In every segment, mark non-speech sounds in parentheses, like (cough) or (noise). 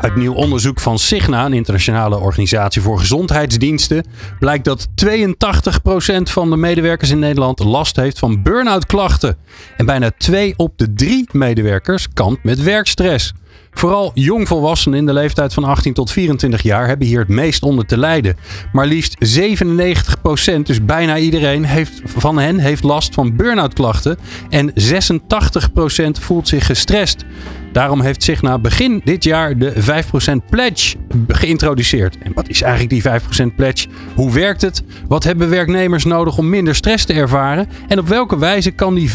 Uit nieuw onderzoek van Signa, een internationale organisatie voor gezondheidsdiensten, blijkt dat 82% van de medewerkers in Nederland last heeft van burn-out klachten. En bijna 2 op de 3 medewerkers kampt met werkstress. Vooral jongvolwassenen in de leeftijd van 18 tot 24 jaar hebben hier het meest onder te lijden. Maar liefst 97%, dus bijna iedereen heeft, van hen heeft last van burn-out klachten. En 86% voelt zich gestrest. Daarom heeft Signa begin dit jaar de 5% pledge geïntroduceerd. En wat is eigenlijk die 5% pledge? Hoe werkt het? Wat hebben werknemers nodig om minder stress te ervaren? En op welke wijze kan die 5%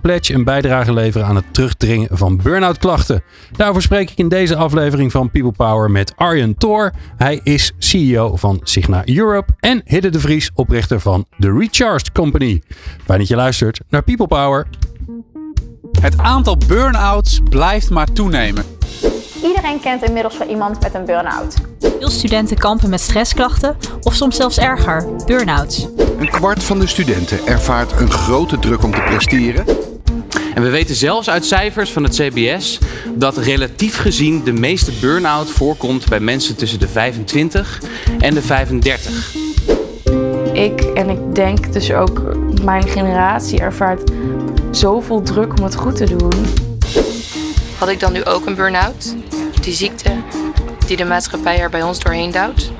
pledge een bijdrage leveren aan het terugdringen van burn-out klachten? Daarover spreek ik in deze aflevering van People Power met Arjen Thor. Hij is CEO van Signa Europe en Hidde de Vries, oprichter van The Recharged Company. Fijn dat je luistert naar People Power. Het aantal burn-outs blijft maar toenemen. Iedereen kent inmiddels wel iemand met een burn-out. Veel studenten kampen met stressklachten of soms zelfs erger, burn-outs. Een kwart van de studenten ervaart een grote druk om te presteren. En we weten zelfs uit cijfers van het CBS dat relatief gezien de meeste burn-out voorkomt bij mensen tussen de 25 en de 35. Ik en ik denk dus ook mijn generatie ervaart zoveel druk om het goed te doen. Had ik dan nu ook een burn-out? Die ziekte die de maatschappij er bij ons doorheen duwt?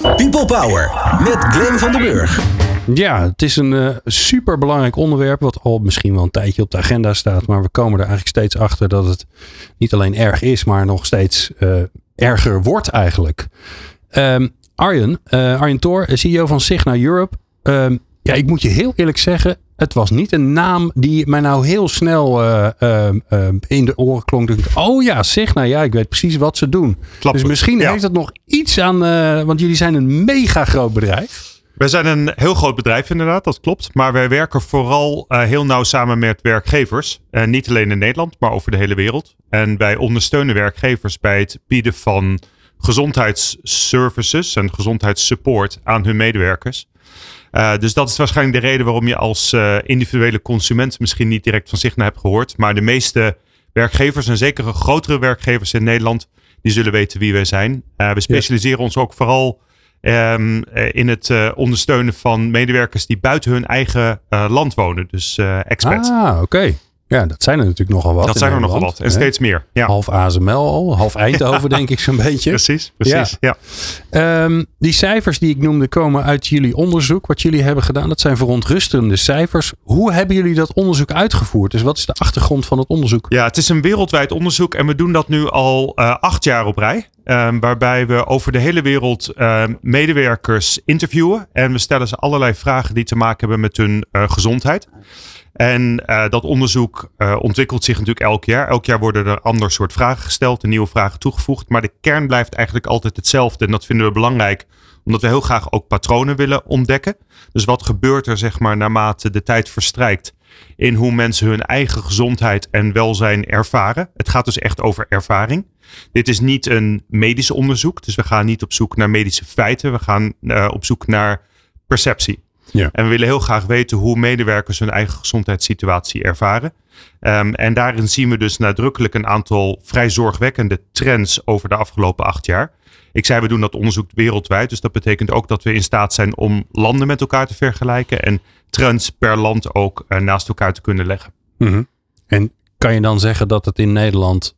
People Power met Glenn van den Burg. Ja, het is een uh, super belangrijk onderwerp, wat al misschien wel een tijdje op de agenda staat. Maar we komen er eigenlijk steeds achter dat het niet alleen erg is, maar nog steeds uh, erger wordt eigenlijk. Um, Arjen, uh, Arjen Thor, CEO van Signa Europe. Um, ja, ik moet je heel eerlijk zeggen, het was niet een naam die mij nou heel snel uh, uh, uh, in de oren klonk. Dus, oh ja, zeg nou ja, ik weet precies wat ze doen. Dus misschien ja. heeft het nog iets aan, want jullie zijn een mega groot bedrijf. Wij zijn een heel groot bedrijf inderdaad, dat klopt. Maar wij werken vooral heel nauw samen met werkgevers. niet alleen in Nederland, maar over de hele wereld. En wij ondersteunen werkgevers bij het bieden van gezondheidsservices en gezondheidssupport aan hun medewerkers. Uh, dus dat is waarschijnlijk de reden waarom je als uh, individuele consument misschien niet direct van Signa hebt gehoord. Maar de meeste werkgevers en zeker grotere werkgevers in Nederland, die zullen weten wie wij zijn. Uh, we specialiseren ja. ons ook vooral um, in het ondersteunen van medewerkers die buiten hun eigen land wonen. Dus expats. Ah, oké. Okay. Ja, dat zijn er natuurlijk nogal wat. Dat zijn er nogal wat. En hè? steeds meer. Ja. Half ASML al, half Eindhoven (laughs) denk ik zo'n beetje. Precies, precies. Ja. ja. Um, die cijfers die ik noemde komen uit jullie onderzoek. Wat jullie hebben gedaan, dat zijn verontrustende cijfers. Hoe hebben jullie dat onderzoek uitgevoerd? Dus wat is de achtergrond van het onderzoek? Ja, het is een wereldwijd onderzoek en we doen dat nu al uh, acht jaar op rij. Um, waarbij we over de hele wereld uh, medewerkers interviewen. En we stellen ze allerlei vragen die te maken hebben met hun uh, gezondheid. En uh, dat onderzoek uh, ontwikkelt zich natuurlijk elk jaar. Elk jaar worden er ander soort vragen gesteld en nieuwe vragen toegevoegd. Maar de kern blijft eigenlijk altijd hetzelfde. En dat vinden we belangrijk, omdat we heel graag ook patronen willen ontdekken. Dus wat gebeurt er, zeg maar, naarmate de tijd verstrijkt in hoe mensen hun eigen gezondheid en welzijn ervaren? Het gaat dus echt over ervaring. Dit is niet een medisch onderzoek, dus we gaan niet op zoek naar medische feiten. We gaan uh, op zoek naar perceptie. Ja. En we willen heel graag weten hoe medewerkers hun eigen gezondheidssituatie ervaren. Um, en daarin zien we dus nadrukkelijk een aantal vrij zorgwekkende trends over de afgelopen acht jaar. Ik zei, we doen dat onderzoek wereldwijd. Dus dat betekent ook dat we in staat zijn om landen met elkaar te vergelijken. En trends per land ook uh, naast elkaar te kunnen leggen. Mm -hmm. En kan je dan zeggen dat het in Nederland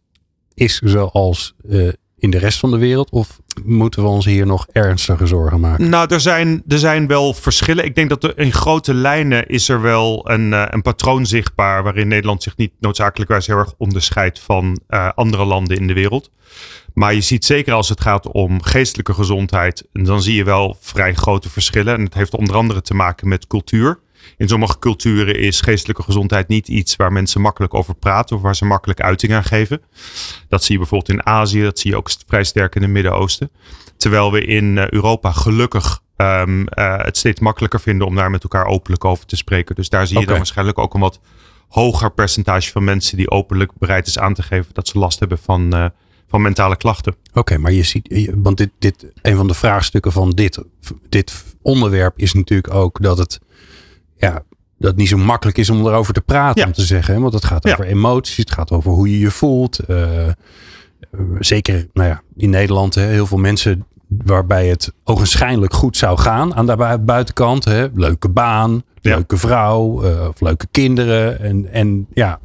is zoals uh, in de rest van de wereld? Of moeten we ons hier nog ernstige zorgen maken? Nou, er zijn, er zijn wel verschillen. Ik denk dat er in grote lijnen is er wel een, uh, een patroon zichtbaar waarin Nederland zich niet noodzakelijkwijs heel erg onderscheidt van uh, andere landen in de wereld. Maar je ziet zeker als het gaat om geestelijke gezondheid, dan zie je wel vrij grote verschillen. En het heeft onder andere te maken met cultuur. In sommige culturen is geestelijke gezondheid niet iets waar mensen makkelijk over praten of waar ze makkelijk uiting aan geven. Dat zie je bijvoorbeeld in Azië, dat zie je ook vrij sterk in het Midden-Oosten. Terwijl we in Europa gelukkig ehm, eh, het steeds makkelijker vinden om daar met elkaar openlijk over te spreken. Dus daar zie je dan waarschijnlijk ook een wat hoger percentage van mensen die openlijk bereid is aan te geven dat ze last hebben van, eh, van mentale klachten. Oké, maar je ziet, want dit, dit, een van de vraagstukken van dit, dit onderwerp is natuurlijk ook dat het, ja, dat het niet zo makkelijk is om erover te praten, Ja. om te zeggen. hè, Want het gaat over emoties, het gaat over hoe je je voelt. eh, eh, zeker, nou ja, in Nederland, hè, heel veel mensen waarbij het ogenschijnlijk goed zou gaan aan de bui- buitenkant. Hè, leuke baan, leuke vrouw, eh, of leuke kinderen. En, en ja,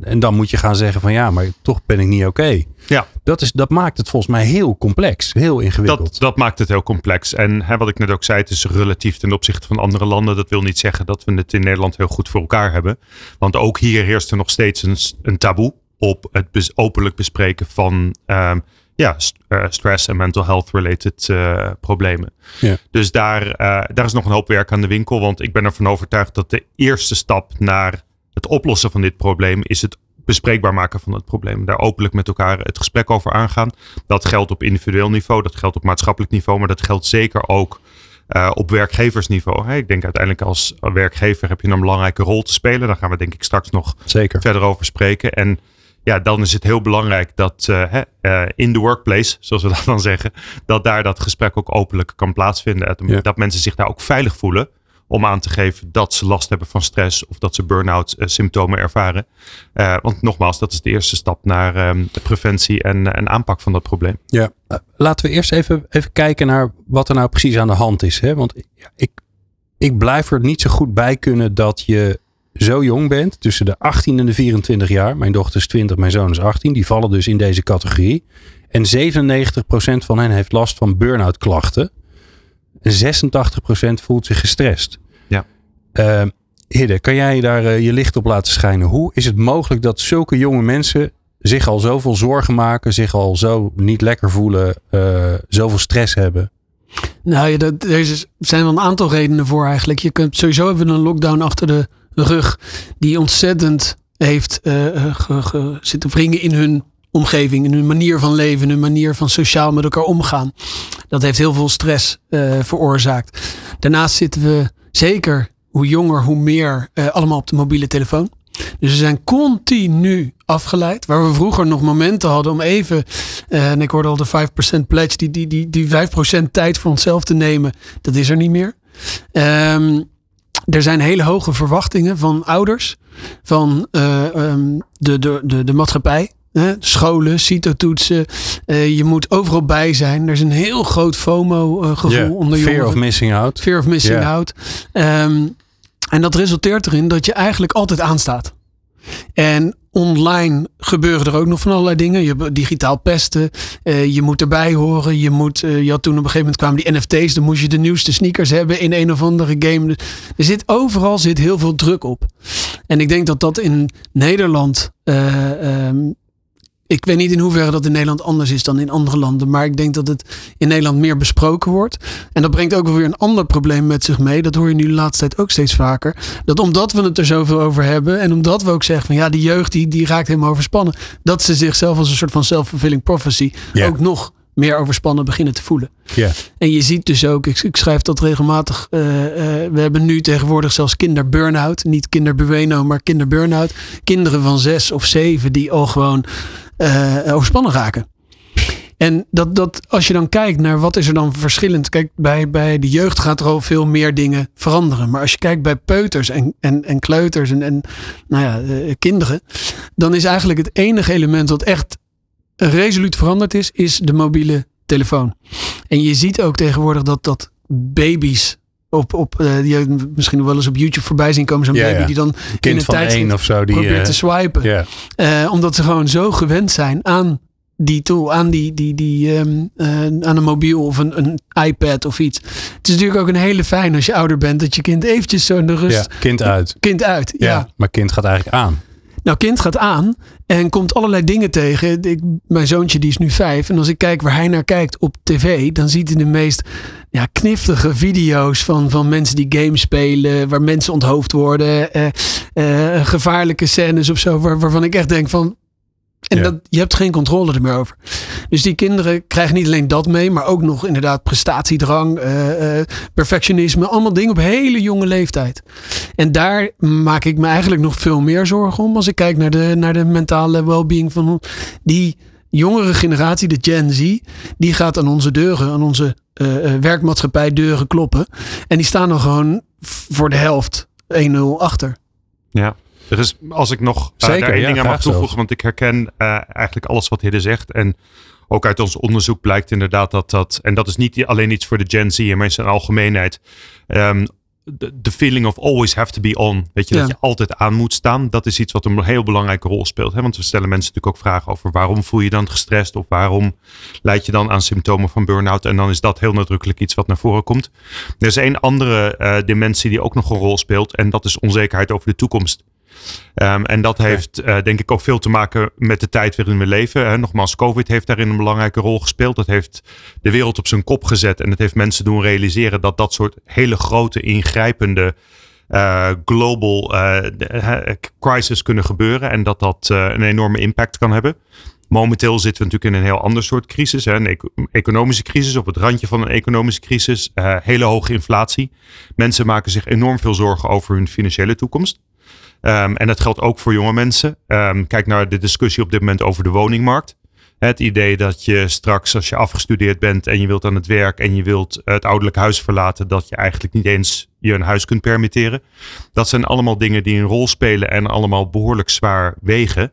en dan moet je gaan zeggen van ja, maar toch ben ik niet oké. Ja. Dat, is, dat maakt het volgens mij heel complex, heel ingewikkeld. Dat, dat maakt het heel complex. En hè, wat ik net ook zei, het is relatief ten opzichte van andere landen. Dat wil niet zeggen dat we het in Nederland heel goed voor elkaar hebben. Want ook hier heerst er nog steeds een, een taboe op het bes- openlijk bespreken van ehm, ja, st- eh, stress en mental health related eh, problemen. Ja. Dus daar, eh, daar is nog een hoop werk aan de winkel. Want ik ben ervan overtuigd dat de eerste stap naar het oplossen van dit probleem is het bespreekbaar maken van het probleem. Daar openlijk met elkaar het gesprek over aangaan. Dat geldt op individueel niveau, dat geldt op maatschappelijk niveau, maar dat geldt zeker ook eh, op werkgeversniveau. Hè, Ik denk uiteindelijk als werkgever heb je een belangrijke rol te spelen. Daar gaan we denk ik straks nog Zeker. verder over spreken. En ja, dan is het heel belangrijk dat eh, eh, in de workplace, zoals we dat dan zeggen, dat daar dat gesprek ook openlijk kan plaatsvinden. Dat, Ja. dat mensen zich daar ook veilig voelen om aan te geven dat ze last hebben van stress of dat ze burn-out eh, symptomen ervaren. Eh, want nogmaals, dat is de eerste stap naar ehm, preventie en, en aanpak van dat probleem. Ja, eh, laten we eerst even, even kijken naar wat er nou precies aan de hand is. Hè? Want ik, ik blijf er niet zo goed bij kunnen dat je zo jong bent, tussen de 18 en de 24 jaar. Mijn dochter is 20, mijn zoon is 18. Die vallen dus in deze categorie. En 97% van hen heeft last van burn-out klachten. En 86% voelt zich gestrest. Ja. Hidde, kan jij daar eh, je licht op laten schijnen? Hoe is het mogelijk dat zulke jonge mensen zich al zoveel zorgen maken, zich al zo niet lekker voelen, eh, zoveel stress hebben? Nou, ja, dat, er zijn wel een aantal redenen voor eigenlijk. Je kunt sowieso hebben we een lockdown achter de rug die ontzettend heeft ge- ge- zitten wringen in hun omgeving, in hun manier van leven, hun manier van sociaal met elkaar omgaan. Dat heeft heel veel stress eh, veroorzaakt. Daarnaast zitten we zeker, hoe jonger, hoe meer, eh, allemaal op de mobiele telefoon. Dus we zijn continu afgeleid. Waar we vroeger nog momenten hadden om even. eh, en ik hoorde al de 5% pledge. Die, die, die, die 5% tijd voor onszelf te nemen. Dat is er niet meer. Ehm, er zijn hele hoge verwachtingen van ouders. Van eh, ehm, de, de, de, de maatschappij. Hè? Scholen, CITO-toetsen. Eh, je moet overal bij zijn. Er is een heel groot FOMO-gevoel Ja, onder fear jongeren. of missing out. Fear of missing out. Ehm, en dat resulteert erin dat je eigenlijk altijd aanstaat. En online gebeuren er ook nog van allerlei dingen. Je hebt digitaal pesten. eh, je moet erbij horen. Je, moet, eh, je had toen op een gegeven moment kwamen die NFT's. Dan moest je de nieuwste sneakers hebben in een of andere game. Dus Er zit overal zit heel veel druk op. En ik denk dat dat in Nederland. eh, ehm, ik weet niet in hoeverre dat in Nederland anders is dan in andere landen. Maar ik denk dat het in Nederland meer besproken wordt. En dat brengt ook weer een ander probleem met zich mee. Dat hoor je nu de laatste tijd ook steeds vaker. Dat omdat we het er zoveel over hebben. En omdat we ook zeggen van ja, die jeugd die, die raakt helemaal overspannen. Dat ze zichzelf als een soort van self-fulfilling prophecy ook nog meer overspannen beginnen te voelen. Ja. En je ziet dus ook, ik, ik schrijf dat regelmatig. eh, eh, we hebben nu tegenwoordig zelfs kinderburn-out. Niet kinderbueno, maar kinderburn-out. Kinderen van zes of zeven die al gewoon eh, overspannen raken. En dat, dat, als je dan kijkt naar wat is er dan verschillend. Kijk, bij, bij de jeugd gaat er al veel meer dingen veranderen. Maar als je kijkt bij peuters en, en, en kleuters en, en nou ja, kinderen. Dan is eigenlijk het enige element dat echt resoluut veranderd is, is de mobiele telefoon. En je ziet ook tegenwoordig dat, dat baby's op, op eh, die je misschien wel eens op YouTube voorbij zien komen. Zo'n Ja, baby ja. die dan in van één of zo. Die, probeert eh, te swipen. Eh, omdat ze gewoon zo gewend zijn aan die tool, aan, die, die, die, ehm, eh, aan een mobiel of een, een iPad of iets. Het is natuurlijk ook een hele fijn als je ouder bent dat je kind eventjes zo in de rust. Ja, kind uit. Kind uit. Ja, maar kind gaat eigenlijk aan. Nou, kind gaat aan en komt allerlei dingen tegen. Ik, mijn zoontje die is nu vijf. En als ik kijk waar hij naar kijkt op tv, dan ziet hij de meest ja, kniftige video's van, van mensen die games spelen, waar mensen onthoofd worden, eh, eh, gevaarlijke scènes of zo, waar, waarvan ik echt denk van. En Ja. dat, je hebt geen controle er meer over. Dus die kinderen krijgen niet alleen dat mee, maar ook nog inderdaad prestatiedrang, eh, eh, perfectionisme. Allemaal dingen op hele jonge leeftijd. En daar maak ik me eigenlijk nog veel meer zorgen om. Als ik kijk naar de, naar de mentale well-being van die jongere generatie, de Gen Z. Die gaat aan onze deuren, aan onze eh, eh, werkmaatschappij deuren kloppen. En die staan dan gewoon voor de helft 1-0 achter. Ja. Er is, als ik nog eh, daar één ja, ding aan mag toevoegen, zelfs. want ik herken eh, eigenlijk alles wat Hidde zegt. En ook uit ons onderzoek blijkt inderdaad dat dat, en dat is niet alleen iets voor de Gen Z en mensen in algemeenheid, ehm, de de feeling of always have to be on. Weet je, Ja. dat je altijd aan moet staan. Dat is iets wat een heel belangrijke rol speelt. Hè? Want we stellen mensen natuurlijk ook vragen over waarom voel je dan gestrest of waarom leid je dan aan symptomen van burn-out. En dan is dat heel nadrukkelijk iets wat naar voren komt. Er is één andere eh, dimensie die ook nog een rol speelt en dat is onzekerheid over de toekomst. Ehm, en dat heeft eh, denk ik ook veel te maken met de tijd waarin we leven. Hè. Nogmaals, COVID heeft daarin een belangrijke rol gespeeld. Dat heeft de wereld op zijn kop gezet. En het heeft mensen doen realiseren dat dat soort hele grote, ingrijpende eh, global eh, crisis kunnen gebeuren. En dat dat een enorme impact kan hebben. Momenteel zitten we natuurlijk in een heel ander soort crisis. Hè? Een eco- economische crisis, op het randje van een economische crisis. hele hoge inflatie. Mensen maken zich enorm veel zorgen over hun financiële toekomst. Ehm, en dat geldt ook voor jonge mensen. Ehm, kijk naar de discussie op dit moment over de woningmarkt. Het idee dat je straks, als je afgestudeerd bent en je wilt aan het werk en je wilt het ouderlijk huis verlaten, dat je eigenlijk niet eens je een huis kunt permitteren. Dat zijn allemaal dingen die een rol spelen en allemaal behoorlijk zwaar wegen.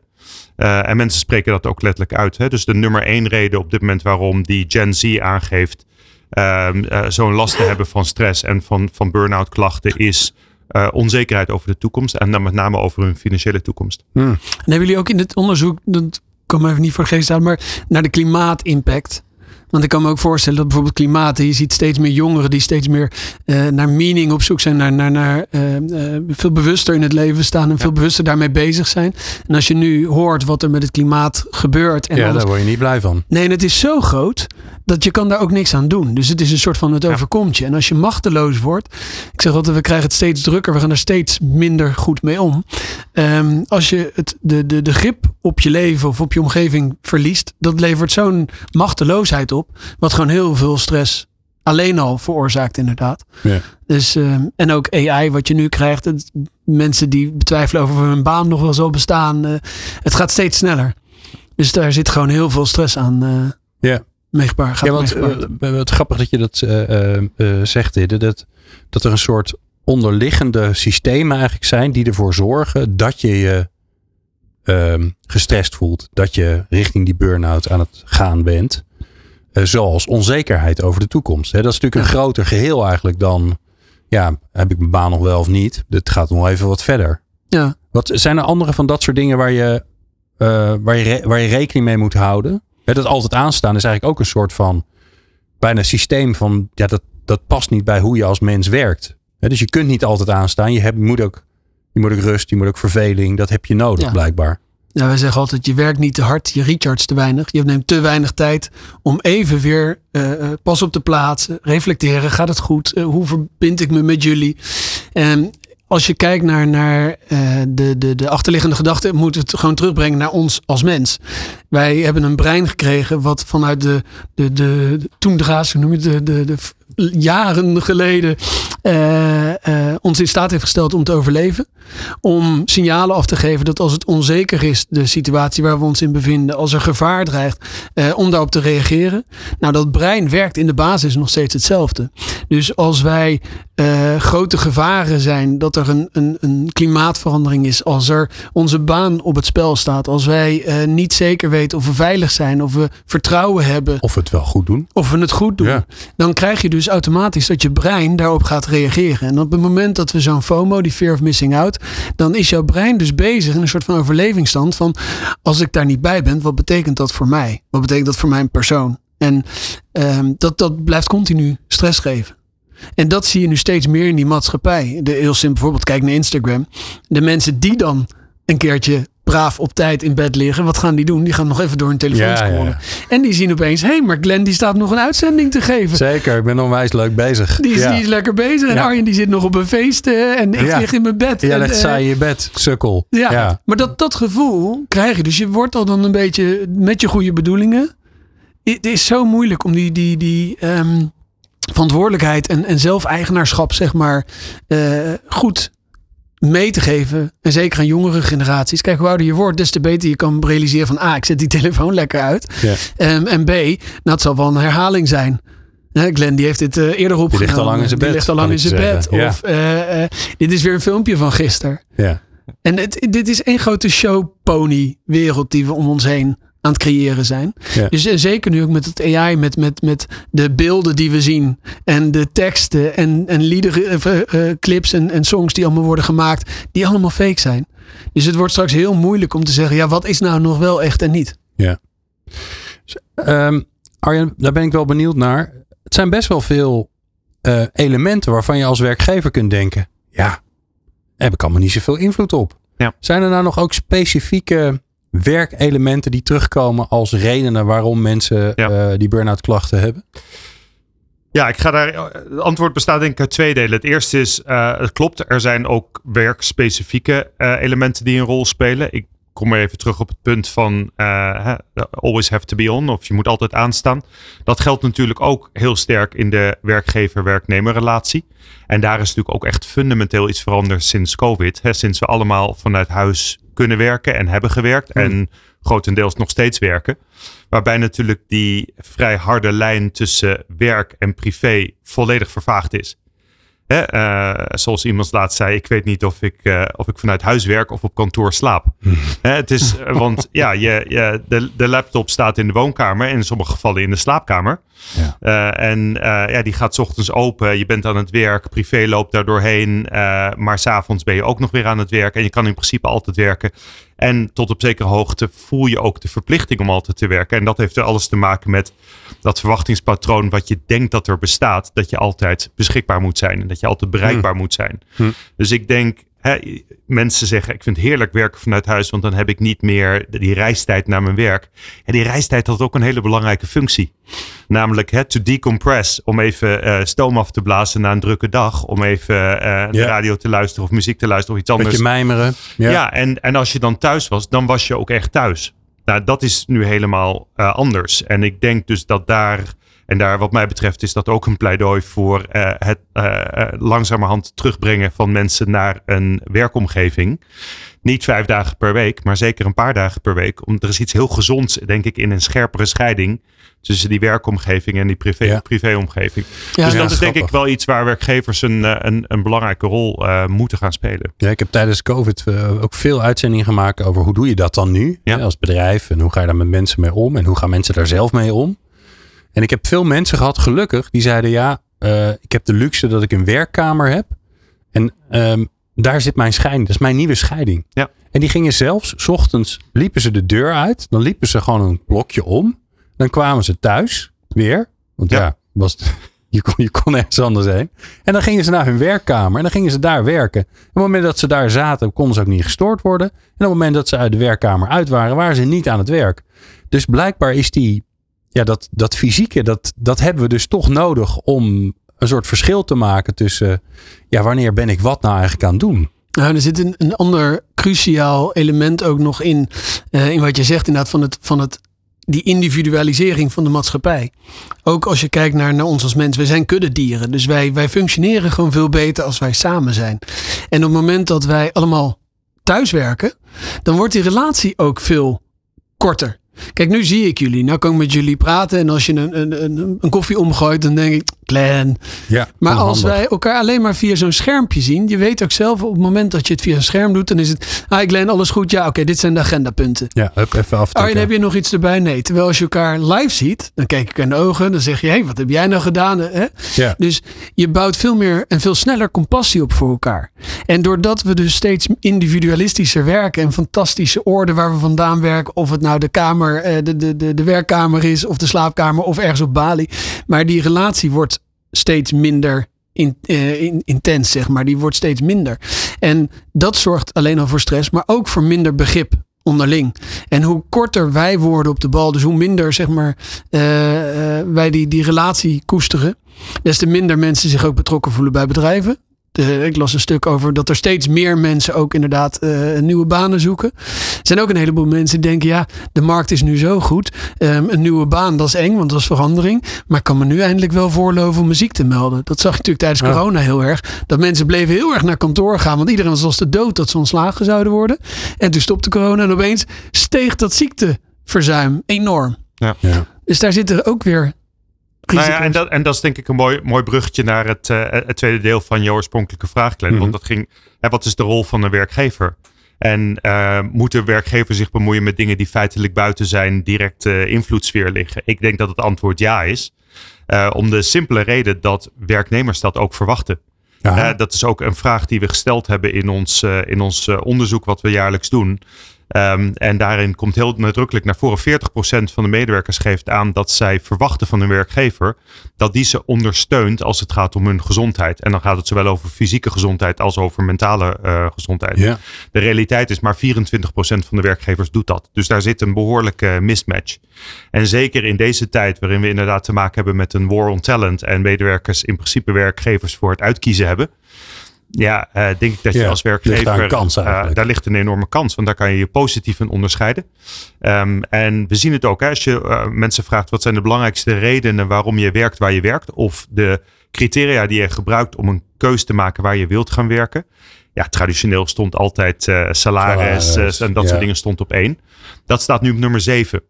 Eh, en mensen spreken dat ook letterlijk uit. Hè? Dus de nummer één reden op dit moment waarom die Gen Z aangeeft ehm, eh, zo'n last te hebben van stress en van, van burn-out klachten is eh, onzekerheid over de toekomst. En dan met name over hun financiële toekomst. En hebben jullie ook in het onderzoek, dat kan me even niet voor geest staan, maar naar de klimaatimpact? Want ik kan me ook voorstellen dat bijvoorbeeld klimaat, je ziet steeds meer jongeren die steeds meer eh, naar meaning op zoek zijn, naar, naar, naar eh, eh, veel bewuster in het leven staan en veel bewuster daarmee bezig zijn. En als je nu hoort wat er met het klimaat gebeurt en ja, alles, daar word je niet blij van. Nee, en het is zo groot dat je kan daar ook niks aan doen. Dus het is een soort van het overkomt je. En als je machteloos wordt, ik zeg altijd, we krijgen het steeds drukker, we gaan er steeds minder goed mee om. Ehm, als je het, de, de, de grip op je leven of op je omgeving verliest, dat levert zo'n machteloosheid op, wat gewoon heel veel stress alleen al veroorzaakt inderdaad. Ja. Dus, ehm, en ook AI, wat je nu krijgt. Het, mensen die betwijfelen over of hun baan nog wel zal bestaan. eh, het gaat steeds sneller. Dus daar zit gewoon heel veel stress aan eh Ja. meegbaar. Gaat Ja, want meegepaard. eh, wat grappig dat je dat zegt, Hidde. Dat, dat er een soort onderliggende systemen eigenlijk zijn die ervoor zorgen dat je je ehm, gestrest voelt. Dat je richting die burn-out aan het gaan bent. Eh, zoals onzekerheid over de toekomst. Dat is natuurlijk een groter geheel eigenlijk dan... Ja, heb ik mijn baan nog wel of niet? Dit gaat nog even wat verder. ja. Wat zijn er andere van dat soort dingen waar je, eh, waar je, waar je rekening mee moet houden? Dat altijd aanstaan is eigenlijk ook een soort van bijna systeem van ja, dat, dat past niet bij hoe je als mens werkt. Dus je kunt niet altijd aanstaan. Je, hebt, je, moet ook, je moet ook rust, je moet ook verveling. Dat heb je nodig Ja. blijkbaar. Ja, wij zeggen altijd, je werkt niet te hard, je recharge te weinig. Je neemt te weinig tijd om even weer eh, eh, pas op te plaatsen. Reflecteren, gaat het goed? Eh, hoe verbind ik me met jullie? En als je kijkt naar, naar de, de, de achterliggende gedachten, moet het gewoon terugbrengen naar ons als mens. Wij hebben een brein gekregen wat vanuit de, de, de, de toendra's, hoe noem je de, de, de jaren geleden eh, eh, ons in staat heeft gesteld om te overleven. Om signalen af te geven dat als het onzeker is, de situatie waar we ons in bevinden, als er gevaar dreigt, eh, om daarop te reageren. Nou, dat brein werkt in de basis nog steeds hetzelfde. Dus als wij grote gevaren zijn, dat er een, een, een klimaatverandering is, als er onze baan op het spel staat, als wij niet zeker weten of we veilig zijn, of we vertrouwen hebben, Of we het wel goed doen. of we het goed doen, Ja. dan krijg je dus automatisch dat je brein daarop gaat reageren. En op het moment dat we zo'n FOMO, die fear of missing out, dan is jouw brein dus bezig in een soort van overlevingsstand van als ik daar niet bij ben, wat betekent dat voor mij? Wat betekent dat voor mijn persoon? En ehm, dat, dat blijft continu stress geven. En dat zie je nu steeds meer in die maatschappij. De, heel simpel bijvoorbeeld, kijk naar Instagram. De mensen die dan een keertje braaf op tijd in bed liggen. Wat gaan die doen? Die gaan nog even door hun telefoon Ja, ja, scrollen. ja. En die zien opeens, hé, hey, maar Glenn die staat nog een uitzending te geven. Zeker, ik ben onwijs leuk bezig. Die is, ja. die is lekker bezig. En Ja. Arjen die zit nog op een feest en ik Ja. lig in mijn bed. En, legt eh, saai je bed, sukkel. ja, maar dat, dat gevoel krijg je. Dus je wordt al dan een beetje met je goede bedoelingen. Het is zo moeilijk om die, die, die ehm, verantwoordelijkheid en, en zelfeigenaarschap, zeg maar, eh, goed mee te geven. En zeker aan jongere generaties. Kijk, hoe ouder je wordt, des te beter je kan realiseren van... A, ik zet die telefoon lekker uit. Ja. Ehm, en B, nou, het zal wel een herhaling zijn. Glenn die heeft dit eh, eerder opgenomen. ligt al lang in zijn Die bed, ligt al lang in zijn bed. Ja. Of eh, eh, dit is weer een filmpje van gisteren. Ja. En het, dit is één grote showpony wereld die we om ons heen aan het creëren zijn. Ja. Dus eh, zeker nu ook met het AI, met, met, met de beelden die we zien. En de teksten en, en liederen, eh, eh, clips en, en songs die allemaal worden gemaakt. Die allemaal fake zijn. Dus het wordt straks heel moeilijk om te zeggen. Ja, wat is nou nog wel echt en niet? Ja. Ehm, Arjen, daar ben ik wel benieuwd naar. Het zijn best wel veel eh, elementen waarvan je als werkgever kunt denken. Ja, daar heb ik allemaal niet zoveel invloed op. Ja. Zijn er nou nog ook specifieke werkelementen die terugkomen als redenen waarom mensen eh, die burn-out klachten hebben? Ja, ik ga daar. Het antwoord bestaat denk ik uit twee delen. Het eerste is, eh, het klopt, er zijn ook werkspecifieke eh, elementen die een rol spelen. Ik kom maar even terug op het punt van eh, always have to be on, of je moet altijd aanstaan. Dat geldt natuurlijk ook heel sterk in de werkgever-werknemer relatie. En daar is natuurlijk ook echt fundamenteel iets veranderd sinds COVID. Hè, sinds we allemaal vanuit huis kunnen werken en hebben gewerkt. En grotendeels nog steeds werken. Waarbij natuurlijk die vrij harde lijn tussen werk en privé volledig vervaagd is. Hè, eh, zoals iemand laatst zei, ik weet niet of ik, eh, of ik vanuit huis werk of op kantoor slaap. (laughs) Hè, het is, eh, (laughs) want ja, je, je, de, de laptop staat in de woonkamer en in sommige gevallen in de slaapkamer. Eh, en ja, die gaat 's ochtends open, je bent aan het werk, privé loopt daar doorheen, maar s'avonds ben je ook nog weer aan het werk en je kan in principe altijd werken. En tot op zekere hoogte voel je ook de verplichting om altijd te werken. En dat heeft er alles te maken met dat verwachtingspatroon wat je denkt dat er bestaat. Dat je altijd beschikbaar moet zijn en dat je altijd bereikbaar moet zijn. Hm. Dus ik denk, hè, mensen zeggen ik vind het heerlijk werken vanuit huis, want dan heb ik niet meer die reistijd naar mijn werk. En die reistijd had ook een hele belangrijke functie. Namelijk hè, to decompress, om even eh, stoom af te blazen na een drukke dag. Om even eh, de radio te luisteren of muziek te luisteren of iets anders. Beetje mijmeren. Ja, Ja. en, en als je dan thuis was, dan was je ook echt thuis. Nou, dat is nu helemaal eh, anders. En ik denk dus dat daar, en daar wat mij betreft is dat ook een pleidooi voor eh, het eh, eh, langzamerhand terugbrengen van mensen naar een werkomgeving. Niet vijf dagen per week, maar zeker een paar dagen per week. Om, er is iets heel gezonds, denk ik, in een scherpere scheiding tussen die werkomgeving en die privé, privéomgeving. Ja, dus ja, dat is denk ik wel iets waar werkgevers een, een, een belangrijke rol moeten gaan spelen. Ja, ik heb tijdens COVID ook veel uitzendingen gemaakt over hoe doe je dat dan nu als bedrijf en hoe ga je daar met mensen mee om en hoe gaan mensen daar zelf mee om. En ik heb veel mensen gehad, gelukkig, die zeiden ja, eh, ik heb de luxe dat ik een werkkamer heb en ehm, daar zit mijn scheiding, dat is mijn nieuwe scheiding. Ja. En die gingen zelfs, 's ochtends liepen ze de deur uit, dan liepen ze gewoon een blokje om, dan kwamen ze thuis weer, want ja, was, (laughs) je, kon, je kon ergens anders heen. En dan gingen ze naar hun werkkamer en dan gingen ze daar werken. En op het moment dat ze daar zaten, konden ze ook niet gestoord worden. En op het moment dat ze uit de werkkamer uit waren, waren ze niet aan het werk. Dus blijkbaar is die, ja, dat, dat fysieke, dat, dat hebben we dus toch nodig om een soort verschil te maken tussen, ja, wanneer ben ik wat nou eigenlijk aan het doen? Nou, er zit een, een ander cruciaal element ook nog in. eh, in wat je zegt inderdaad van het, van het die individualisering van de maatschappij. Ook als je kijkt naar, naar ons als mens. We zijn kuddedieren. Dus wij, wij functioneren gewoon veel beter als wij samen zijn. En op het moment dat wij allemaal thuiswerken. Dan wordt die relatie ook veel korter. Kijk, nu zie ik jullie. Nou kan ik met jullie praten. En als je een, een, een, een koffie omgooit, dan denk ik, Glenn. Ja, Maar als wij elkaar alleen maar via zo'n schermpje zien. Je weet ook zelf op het moment dat je het via een scherm doet. Dan is het, ah Glenn, alles goed? Ja, oké, dit zijn de agendapunten. Ja, hup, even af. Arjen, heb je nog iets erbij? Nee. Terwijl als je elkaar live ziet, dan kijk ik in de ogen. Dan zeg je, hé, hey, wat heb jij nou gedaan? Hè? Ja. Dus je bouwt veel meer en veel sneller compassie op voor elkaar. En doordat we dus steeds individualistischer werken en fantastische orde waar we vandaan werken, of het nou de kamer, eh, de, de, de, de werkkamer is, of de slaapkamer, of ergens op Bali. Maar die relatie wordt steeds minder in, eh, in- intens, zeg maar. Die wordt steeds minder. En dat zorgt alleen al voor stress, maar ook voor minder begrip onderling. En hoe korter wij worden op de bal, dus hoe minder zeg maar, eh, eh, wij die, die relatie koesteren, des te minder mensen zich ook betrokken voelen bij bedrijven. De, ik las een stuk over dat er steeds meer mensen ook inderdaad eh, nieuwe banen zoeken. Er zijn ook een heleboel mensen die denken, ja, de markt is nu zo goed. Ehm, een nieuwe baan, dat is eng, want dat is verandering. Maar ik kan me nu eindelijk wel voorloven om muziek te melden. Dat zag je natuurlijk tijdens Ja. corona heel erg. Dat mensen bleven heel erg naar kantoor gaan, want iedereen was als de dood dat ze ontslagen zouden worden. En toen stopte corona en opeens steeg dat ziekteverzuim enorm. Ja. Dus daar zitten ook weer Nou ja, en, dat, en dat is denk ik een mooi, mooi bruggetje naar het, eh, het tweede deel van je oorspronkelijke vraag, Glenn. Mhm. Want dat ging, hè, wat is de rol van een werkgever? En eh, moet de werkgever zich bemoeien met dingen die feitelijk buiten zijn directe invloedssfeer liggen? Ik denk dat het antwoord ja is. Eh, om de simpele reden dat werknemers dat ook verwachten. Eh, dat is ook een vraag die we gesteld hebben in ons, eh, in ons eh, onderzoek wat we jaarlijks doen. Ehm, en daarin komt heel nadrukkelijk naar voren. 40% van de medewerkers geeft aan dat zij verwachten van hun werkgever dat die ze ondersteunt als het gaat om hun gezondheid. En dan gaat het zowel over fysieke gezondheid als over mentale eh, gezondheid. De realiteit is maar 24% van de werkgevers doet dat. Dus daar zit een behoorlijke mismatch. En zeker in deze tijd waarin we inderdaad te maken hebben met een war on talent en medewerkers in principe werkgevers voor het uitkiezen hebben. Ja, eh, denk ik dat je Ja, als ligt werkgever. daar een kans eh, daar ligt een enorme kans, want daar kan je je positief in onderscheiden. Ehm, en we zien het ook, hè, als je eh, mensen vraagt wat zijn de belangrijkste redenen waarom je werkt waar je werkt, of de criteria die je gebruikt om een keus te maken waar je wilt gaan werken. Ja, traditioneel stond altijd salaris, Salaris, en dat ja. soort dingen stond op één. Dat staat nu op nummer zeven.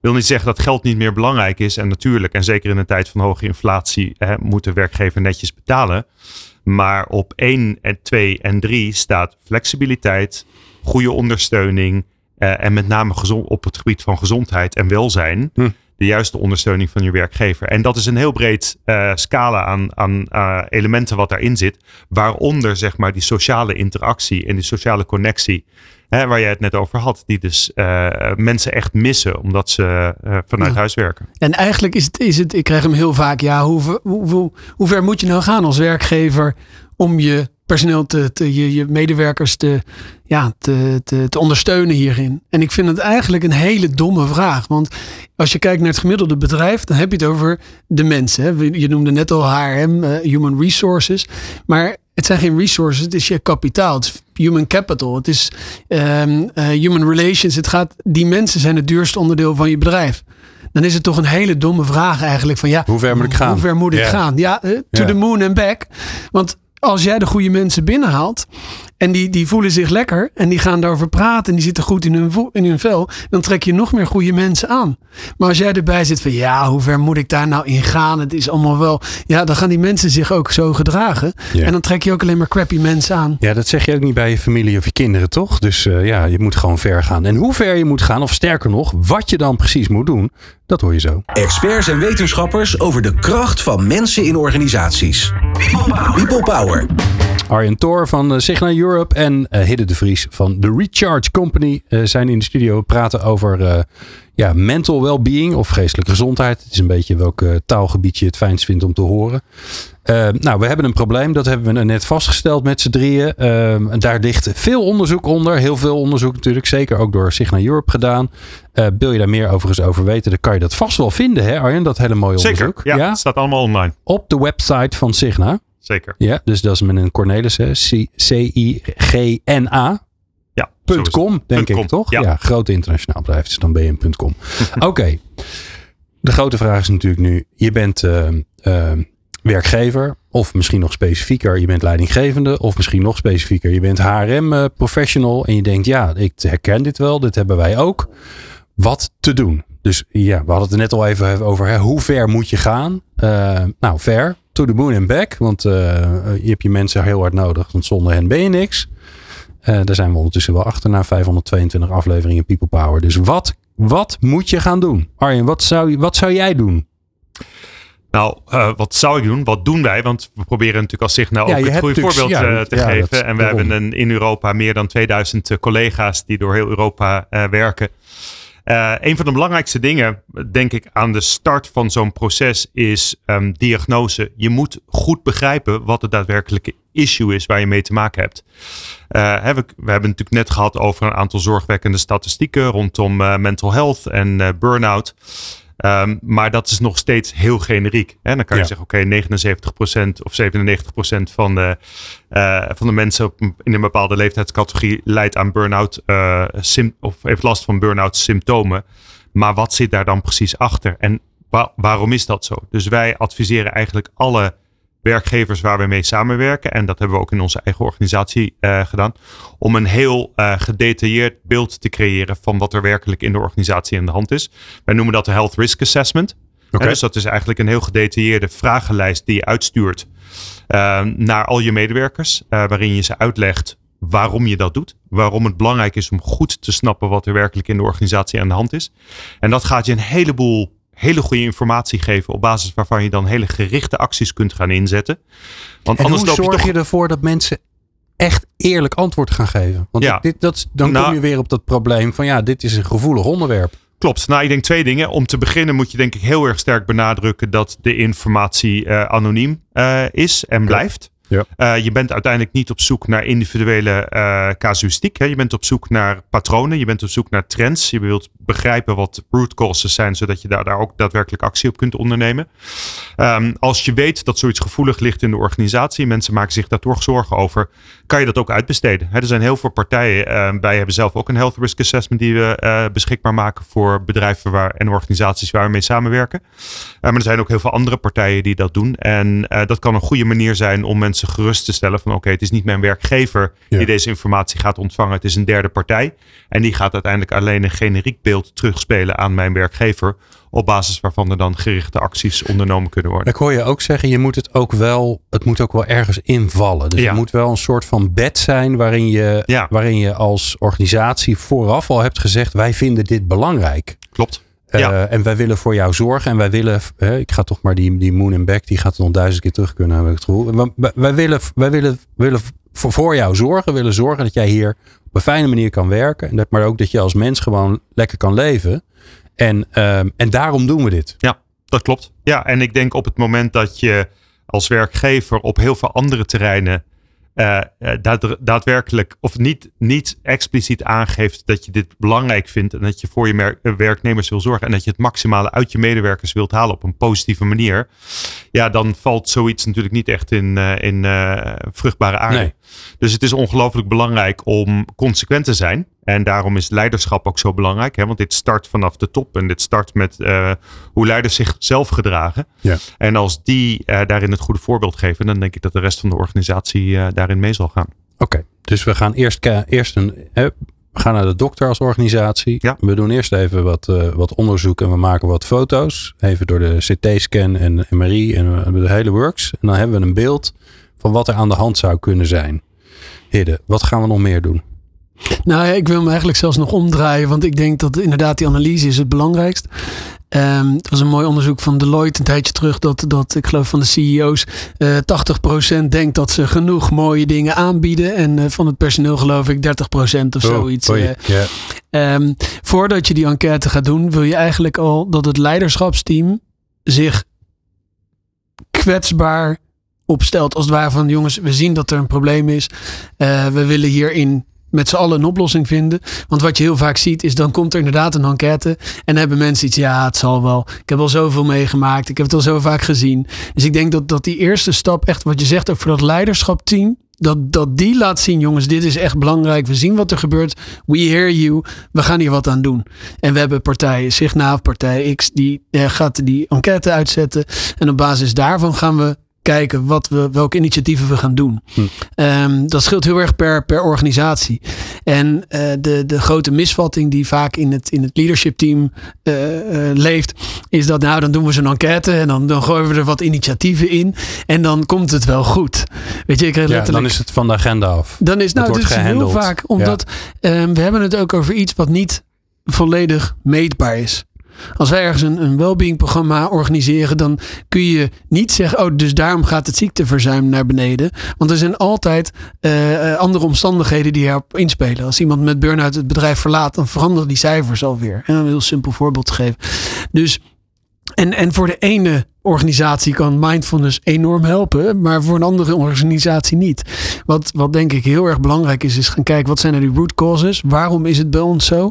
Wil niet zeggen dat geld niet meer belangrijk is. En natuurlijk, en zeker in een tijd van hoge inflatie, hè, moet de werkgever netjes betalen. Maar op 1 en 2 en 3 staat flexibiliteit, goede ondersteuning eh, en met name gezond, op het gebied van gezondheid en welzijn. Hm. De juiste ondersteuning van je werkgever. En dat is een heel breed eh, scala aan, aan eh, elementen wat daarin zit. Waaronder zeg maar die sociale interactie en die sociale connectie. Hè, waar jij het net over had. Die dus eh, mensen echt missen omdat ze eh, vanuit Ja. huis werken. En eigenlijk is het, is het, ik krijg hem heel vaak, ja, hoe, ver- hoe, hoe, hoe ver moet je nou gaan als werkgever om je personeel te, te je, je medewerkers te, ja, te, te, te ondersteunen hierin? En ik vind het eigenlijk een hele domme vraag. Want als je kijkt naar het gemiddelde bedrijf, dan heb je het over de mensen. Hè? Je noemde net al HRM, eh, Human Resources. Maar het zijn geen resources, het is je kapitaal. Het is human capital. Het is ehm, eh, human relations. Het gaat, die mensen zijn het duurste onderdeel van je bedrijf. Dan is het toch een hele domme vraag eigenlijk van ja, Hoe ver moet ik gaan? hoe ver moet ik gaan? Ja, eh, to the moon and back. Want als jij de goede mensen binnenhaalt en die, die voelen zich lekker en die gaan daarover praten en die zitten goed in hun, vo- in hun vel, dan trek je nog meer goede mensen aan. Maar als jij erbij zit van ja, hoe ver moet ik daar nou in gaan? Het is allemaal wel, ja, dan gaan die mensen zich ook zo gedragen. Ja. En dan trek je ook alleen maar crappy mensen aan. Ja, dat zeg je ook niet bij je familie of je kinderen, toch? Dus eh, ja, je moet gewoon ver gaan. En hoe ver je moet gaan, of sterker nog, wat je dan precies moet doen, dat hoor je zo. Experts en wetenschappers over de kracht van mensen in organisaties. People Power. Arjen Thor van eh, Signa Europe en eh, Hidde de Vries van The Recharge Company eh, zijn in de studio. We praten over eh, ja, mental well-being of geestelijke gezondheid. Het is een beetje welk taalgebied je het fijnst vindt om te horen. Eh, nou, we hebben een probleem. Dat hebben we net vastgesteld met z'n drieën. Eh, en daar ligt veel onderzoek onder. Heel veel onderzoek natuurlijk. Zeker ook door Signa Europe gedaan. Wil je daar meer overigens over weten, dan kan je dat vast wel vinden, hè Arjen? Dat hele mooie Zeker, onderzoek. ja, het staat allemaal online. Op de website van Signa. Zeker. Ja, dus dat is met een Cornelis, hè? C- C-I-G-N-A. Ja, is. .com, denk ik, toch? ja. Ja, groot internationaal bedrijf, dus dan ben je een punt .com. (laughs) Oké, de grote vraag is natuurlijk nu, je bent eh, eh, werkgever, of misschien nog specifieker, je bent leidinggevende, of misschien nog specifieker, je bent HRM-professional en je denkt, ja, ik herken dit wel, dit hebben wij ook. Wat te doen? Dus ja, we hadden het er net al even over, hè, hoe ver moet je gaan? Eh, nou, ver, to the moon and back, want eh, je hebt je mensen heel hard nodig, want zonder hen ben je niks. Eh, daar zijn we ondertussen wel achter na 522 afleveringen People Power. Dus wat, wat moet je gaan doen? Arjen, wat zou, je- wat zou jij doen? Nou, eh, wat zou ik doen? Wat doen wij? Want we proberen natuurlijk als Signa ook Ja, je het goede voorbeeld ja, te ja, geven. dat- en we daarom. hebben een, in Europa meer dan 2000 eh, collega's die door heel Europa werken. Uh, een van de belangrijkste dingen, denk ik, aan de start van zo'n proces is um, diagnose. Je moet goed begrijpen wat het daadwerkelijke issue is waar je mee te maken hebt. Uh, we, we, hebben het natuurlijk net gehad over een aantal zorgwekkende statistieken rondom uh, mental health en burn-out. Um, maar dat is nog steeds heel generiek. Hè? Dan kan je ja. zeggen, oké, okay, 79% of 97% van de, uh, van de mensen in een bepaalde leeftijdscategorie leidt aan burn-out uh, of heeft last van burn-out symptomen. Maar wat zit daar dan precies achter? En wa waarom is dat zo? Dus wij adviseren eigenlijk alle werkgevers waar we mee samenwerken. En dat hebben we ook in onze eigen organisatie uh, gedaan. Om een heel uh, gedetailleerd beeld te creëren van wat er werkelijk in de organisatie aan de hand is. Wij noemen dat de Health Risk Assessment. Okay. Dus dat is eigenlijk een heel gedetailleerde vragenlijst die je uitstuurt uh, naar al je medewerkers. waarin je ze uitlegt waarom je dat doet. Waarom het belangrijk is om goed te snappen wat er werkelijk in de organisatie aan de hand is. En dat gaat je een heleboel hele goede informatie geven op basis waarvan je dan hele gerichte acties kunt gaan inzetten. Want en anders hoe zorg je, toch... je ervoor dat mensen echt eerlijk antwoord gaan geven? Want ja. dit, dat, dan nou, kom je weer op dat probleem van ja, dit is een gevoelig onderwerp. Klopt. Nou, ik denk twee dingen. Om te beginnen moet je denk ik heel erg sterk benadrukken dat de informatie uh, anoniem uh, is en blijft. Ja. Uh, je bent uiteindelijk niet op zoek naar individuele uh, casuïstiek. Hè. Je bent op zoek naar patronen. Je bent op zoek naar trends. Je wilt begrijpen wat root causes zijn, zodat je daar, daar ook daadwerkelijk actie op kunt ondernemen. Um, als je weet dat zoiets gevoelig ligt in de organisatie, mensen maken zich daar toch zorgen over, kan je dat ook uitbesteden. Er zijn heel veel partijen. Uh, wij hebben zelf ook een health risk assessment die we uh, beschikbaar maken voor bedrijven waar, en organisaties waar we mee samenwerken. maar er zijn ook heel veel andere partijen die dat doen. En dat kan een goede manier zijn om mensen gerust te stellen van oké, het is niet mijn werkgever ja. die deze informatie gaat ontvangen. Het is een derde partij. En die gaat uiteindelijk alleen een generiek beeld terugspelen aan mijn werkgever. Op basis waarvan er dan gerichte acties ondernomen kunnen worden. Ik hoor je ook zeggen, je moet het ook wel, het moet ook wel ergens invallen. Dus ja. het moet wel een soort van bed zijn waarin je, ja. waarin je als organisatie vooraf al hebt gezegd, wij vinden dit belangrijk. Klopt. Ja. Uh, en wij willen voor jou zorgen. En wij willen, uh, ik ga toch maar die, die Moon and Back, die gaat nog duizend keer terug kunnen, heb ik het gevoel. Wij, wij, willen, wij willen, willen voor, voor jou zorgen, willen zorgen dat jij hier op een fijne manier kan werken. En dat, maar ook dat je als mens gewoon lekker kan leven. En, uh, en daarom doen we dit. Ja, dat klopt. Ja, en ik denk op het moment dat je als werkgever op heel veel andere terreinen uh, daad, daadwerkelijk of niet, niet expliciet aangeeft dat je dit belangrijk vindt en dat je voor je werknemers wil zorgen en dat je het maximale uit je medewerkers wilt halen op een positieve manier, ja, dan valt zoiets natuurlijk niet echt in, uh, in vruchtbare aarde. Nee. Dus het is ongelooflijk belangrijk om consequent te zijn. En daarom is leiderschap ook zo belangrijk. Hè? Want dit start vanaf de top. En dit start met uh, hoe leiders zichzelf gedragen. Ja. En als die uh, daarin het goede voorbeeld geven. Dan denk ik dat de rest van de organisatie uh, daarin mee zal gaan. Oké, okay. dus we gaan eerst, eerst een... we gaan naar de dokter als organisatie. Ja. We doen eerst even wat, wat onderzoek en we maken wat foto's. Even door de CT-scan en MRI en de hele works. En dan hebben we een beeld van wat er aan de hand zou kunnen zijn. Hidde, wat gaan we nog meer doen? Nou, ik wil hem eigenlijk zelfs nog omdraaien, want ik denk dat inderdaad die analyse is het belangrijkst. Um, het was een mooi onderzoek van Deloitte een tijdje terug dat, dat ik geloof van de CEO's uh, 80% denkt dat ze genoeg mooie dingen aanbieden en uh, van het personeel geloof ik 30% of oh, zoiets. Uh, yeah. um, voordat je die enquête gaat doen, wil je eigenlijk al dat het leiderschapsteam zich kwetsbaar opstelt. Als het ware van jongens, we zien dat er een probleem is. Uh, we willen hierin met z'n allen een oplossing vinden. Want wat je heel vaak ziet is dan komt er inderdaad een enquête. En hebben mensen iets, ja het zal wel. Ik heb al zoveel meegemaakt. Ik heb het al zo vaak gezien. Dus ik denk dat, dat die eerste stap echt wat je zegt voor dat leiderschapteam. Dat, dat die laat zien, jongens, dit is echt belangrijk. We zien wat er gebeurt. We hear you. We gaan hier wat aan doen. En we hebben partijen, Signa, partij X, die eh, gaat die enquête uitzetten. En op basis daarvan gaan we kijken wat we, welke initiatieven we gaan doen. Hm. Um, dat scheelt heel erg per, per organisatie. En uh, de, de grote misvatting die vaak in het, in het leadership team uh, uh, leeft, is dat nou dan doen we zo'n enquête en dan, dan gooien we er wat initiatieven in en dan komt het wel goed. Weet je, ik ja, dan is het van de agenda af. Dan is nou, dit is heel vaak omdat ja. um, we hebben het ook over iets wat niet volledig meetbaar is. Als wij ergens een, een wellbeing programma organiseren, dan kun je niet zeggen, oh, dus daarom gaat het ziekteverzuim naar beneden. Want er zijn altijd uh, andere omstandigheden die erop inspelen. Als iemand met burn-out het bedrijf verlaat, dan veranderen die cijfers alweer. En een heel simpel voorbeeld te geven. Dus en, en voor de ene organisatie kan mindfulness enorm helpen, maar voor een andere organisatie niet. Wat, wat denk ik heel erg belangrijk is, is gaan kijken wat zijn er die root causes? Waarom is het bij ons zo?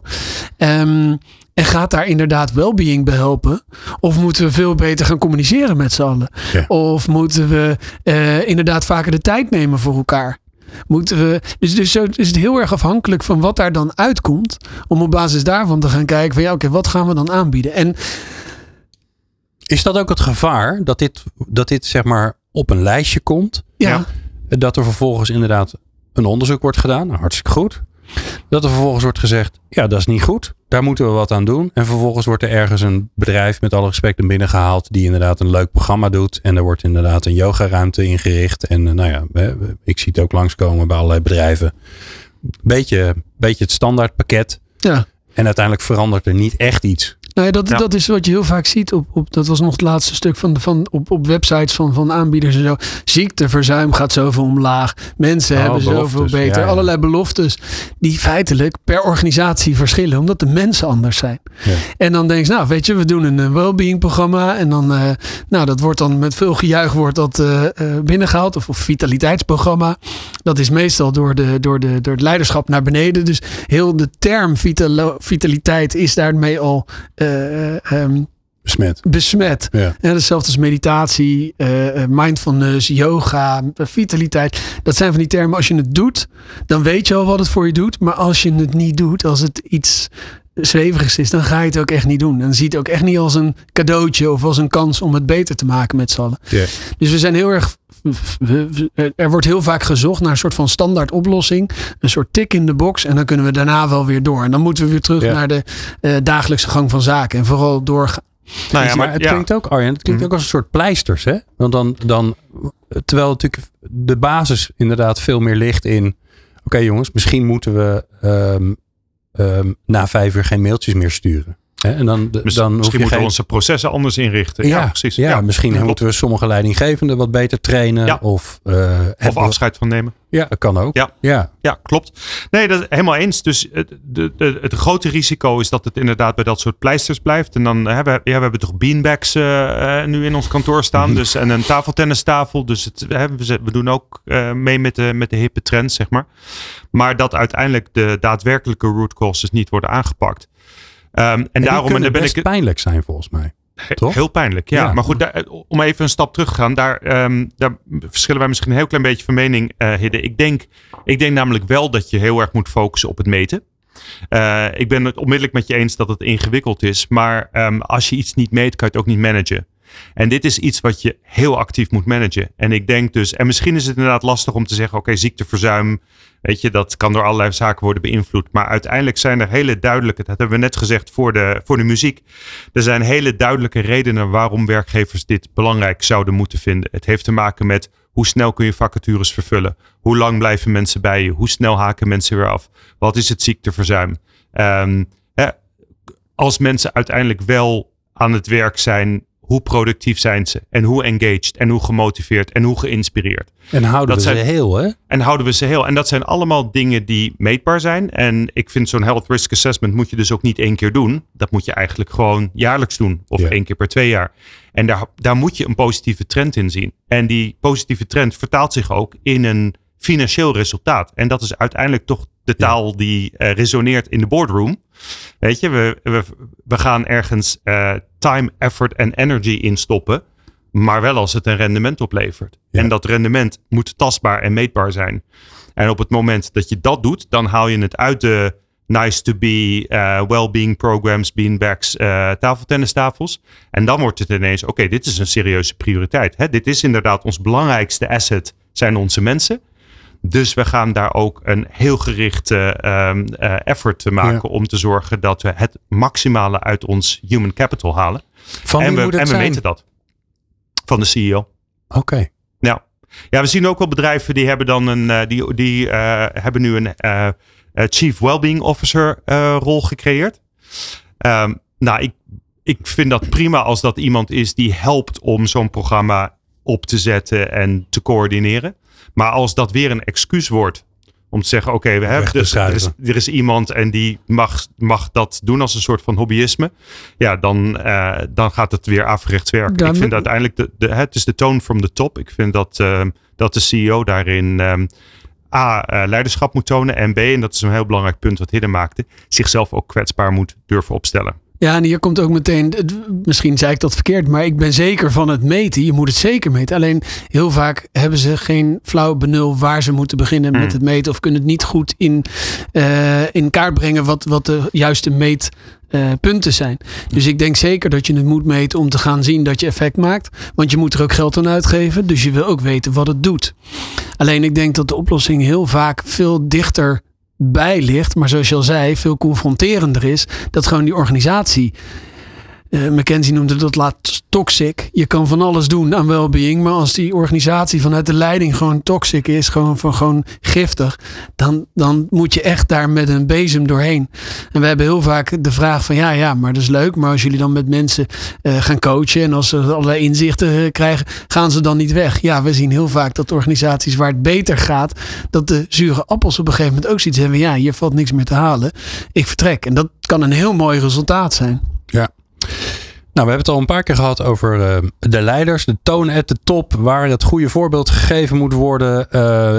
Um, en gaat daar inderdaad well-being bij helpen? Of moeten we veel beter gaan communiceren met z'n allen? Of moeten we uh, inderdaad vaker de tijd nemen voor elkaar? Moeten we, dus, dus zo is het heel erg afhankelijk van wat daar dan uitkomt. Om op basis daarvan te gaan kijken van ja, oké, wat gaan we dan aanbieden? En is dat ook het gevaar dat dit, dat dit zeg maar op een lijstje komt? Ja. Dat er vervolgens inderdaad een onderzoek wordt gedaan. Nou, hartstikke goed. Dat er vervolgens wordt gezegd, ja, dat is niet goed. Daar moeten we wat aan doen. En vervolgens wordt er ergens een bedrijf met alle respect naar binnen gehaald. Die inderdaad een leuk programma doet. En er wordt inderdaad een yogaruimte ingericht. En uh, nou ja, ik zie het ook langskomen bij allerlei bedrijven. Beetje, beetje het standaardpakket. Ja. En uiteindelijk verandert er niet echt iets. Nou ja, dat, dat is wat je heel vaak ziet. Op, op, dat was nog het laatste stuk van, van, op, op websites van, van aanbieders en zo. Ziekteverzuim gaat zoveel omlaag. Mensen oh, hebben zoveel beter. Ja. Allerlei beloftes die feitelijk per organisatie verschillen. Omdat de mensen anders zijn. Ja. En dan denk je, nou weet je, we doen een well-being programma. En dan, uh, nou dat wordt dan met veel gejuich wordt dat uh, binnengehaald. Of, of vitaliteitsprogramma. Dat is meestal door, de, door, de, door het leiderschap naar beneden. Dus heel de term vital, vitaliteit is daarmee al uh, um, besmet. besmet. Ja. En hetzelfde als meditatie, uh, mindfulness, yoga, vitaliteit. Dat zijn van die termen. Als je het doet, dan weet je al wat het voor je doet. Maar als je het niet doet, als het iets zweverigs is, dan ga je het ook echt niet doen. Dan zie je het ook echt niet als een cadeautje of als een kans om het beter te maken met z'n allen. Yeah. Dus we zijn heel erg er wordt heel vaak gezocht naar een soort van standaard oplossing. Een soort tik in de box. En dan kunnen we daarna wel weer door. En dan moeten we weer terug ja. naar de uh, dagelijkse gang van zaken. En vooral doorgaan. Nou ja, maar het klinkt ook, Arjen, het klinkt ook als een soort pleisters, hè? Want dan, dan terwijl natuurlijk de basis inderdaad veel meer ligt in, oké jongens, misschien moeten we um, um, na vijf uur geen mailtjes meer sturen. En dan, dan misschien hoef je moeten geen... we onze processen anders inrichten. Ja, ja, precies. Ja, misschien moeten we sommige leidinggevenden wat beter trainen. Of, uh, Of afscheid van nemen. Ja, dat kan ook. Ja. ja. Ja, klopt. Nee, dat helemaal eens. Dus het, de, het grote risico is dat het inderdaad bij dat soort pleisters blijft. En dan hebben we, ja, we hebben toch beanbags uh, uh, nu in ons kantoor staan. Dus, en een tafeltennistafel. Dus het, we, we doen ook uh, mee met de, met de hippe trends, zeg maar. Maar dat uiteindelijk de daadwerkelijke root causes niet worden aangepakt. Um, en, en daarom en daar ben ik pijnlijk zijn volgens mij. Toch? Heel pijnlijk, ja. Ja. Maar goed, daar, om even een stap terug te gaan, daar, um, daar verschillen wij misschien een heel klein beetje van mening, uh, Hidde. Ik denk, ik denk namelijk wel dat je heel erg moet focussen op het meten. Uh, ik ben het onmiddellijk met je eens dat het ingewikkeld is, maar um, als je iets niet meet, kan je het ook niet managen. En dit is iets wat je heel actief moet managen. En ik denk dus, en misschien is het inderdaad lastig om te zeggen: oké, ziekteverzuim, weet je, dat kan door allerlei zaken worden beïnvloed. Maar uiteindelijk zijn er hele duidelijke, dat hebben we net gezegd voor de, voor de muziek. Er zijn hele duidelijke redenen waarom werkgevers dit belangrijk zouden moeten vinden. Het heeft te maken met hoe snel kun je vacatures vervullen? Hoe lang blijven mensen bij je? Hoe snel haken mensen weer af? Wat is het ziekteverzuim? Hè, als mensen uiteindelijk wel aan het werk zijn hoe productief zijn ze? En hoe engaged? En hoe gemotiveerd? En hoe geïnspireerd? En houden dat we zijn, ze heel, hè? En houden we ze heel. En dat zijn allemaal dingen die meetbaar zijn. En ik vind zo'n health risk assessment moet je dus ook niet één keer doen. Dat moet je eigenlijk gewoon jaarlijks doen. Of Ja. één keer per twee jaar. En daar, daar moet je een positieve trend in zien. En die positieve trend vertaalt zich ook in een financieel resultaat. En dat is uiteindelijk toch de taal die eh, resoneert in de boardroom. Weet je, we, we, we gaan ergens eh, time, effort en energy instoppen. Maar wel als het een rendement oplevert. En dat rendement moet tastbaar en meetbaar zijn. En op het moment dat je dat doet, dan haal je het uit de nice to be, uh, well-being programs, beanbags, uh, tafeltennistafels. En dan wordt het ineens, oké, dit is een serieuze prioriteit. Hè? Dit is inderdaad ons belangrijkste asset, zijn onze mensen. Dus we gaan daar ook een heel gerichte um, uh, effort te maken ja. om te zorgen dat we het maximale uit ons human capital halen. Van en wie we, en we meten dat. Van de CEO. Oké. Ja. ja, we zien ook wel bedrijven die hebben dan een, uh, die, die uh, hebben nu een Chief Wellbeing Officer rol gecreëerd. Um, nou, ik, ik vind dat prima als dat iemand is die helpt om zo'n programma op te zetten en te coördineren. Maar als dat weer een excuus wordt om te zeggen: oké, we hebben dus, er, is, er is iemand en die mag, mag dat doen als een soort van hobbyisme. Ja, dan, uh, dan gaat het weer averechts werken. ik vind uiteindelijk, de, de, het is de tone from the top. Ik vind dat, uh, dat de CEO daarin. Um, A, uh, leiderschap moet tonen. En B, en dat is een heel belangrijk punt wat Hidden maakte, zichzelf ook kwetsbaar moet durven opstellen. Ja, en hier komt ook meteen, misschien zei ik dat verkeerd, maar ik ben zeker van het meten. Je moet het zeker meten. Alleen heel vaak hebben ze geen flauw benul waar ze moeten beginnen met hmm. het meten. Of kunnen het niet goed in, uh, in kaart brengen wat, wat de juiste meetpunten uh, zijn. Dus ik denk zeker dat je het moet meten om te gaan zien dat je effect maakt. Want je moet er ook geld aan uitgeven. Dus je wil ook weten wat het doet. Alleen ik denk dat de oplossing heel vaak veel dichter bij ligt, maar zoals je al zei, veel confronterender is, dat gewoon die organisatie uh, McKenzie noemde dat laat toxic. Je kan van alles doen aan well-being, maar als die organisatie vanuit de leiding gewoon toxic is, gewoon, van, gewoon giftig, dan, dan moet je echt daar met een bezem doorheen. En we hebben heel vaak de vraag van ja, ja, maar dat is leuk, maar als jullie dan met mensen uh, gaan coachen en als ze allerlei inzichten uh, krijgen, gaan ze dan niet weg? Ja, we zien heel vaak dat organisaties waar het beter gaat, dat de zure appels op een gegeven moment ook zoiets hebben. Ja, hier valt niks meer te halen. Ik vertrek. En dat kan een heel mooi resultaat zijn. Ja. Nou, we hebben het al een paar keer gehad over uh, de leiders, de toon at de top, waar het goede voorbeeld gegeven moet worden, uh,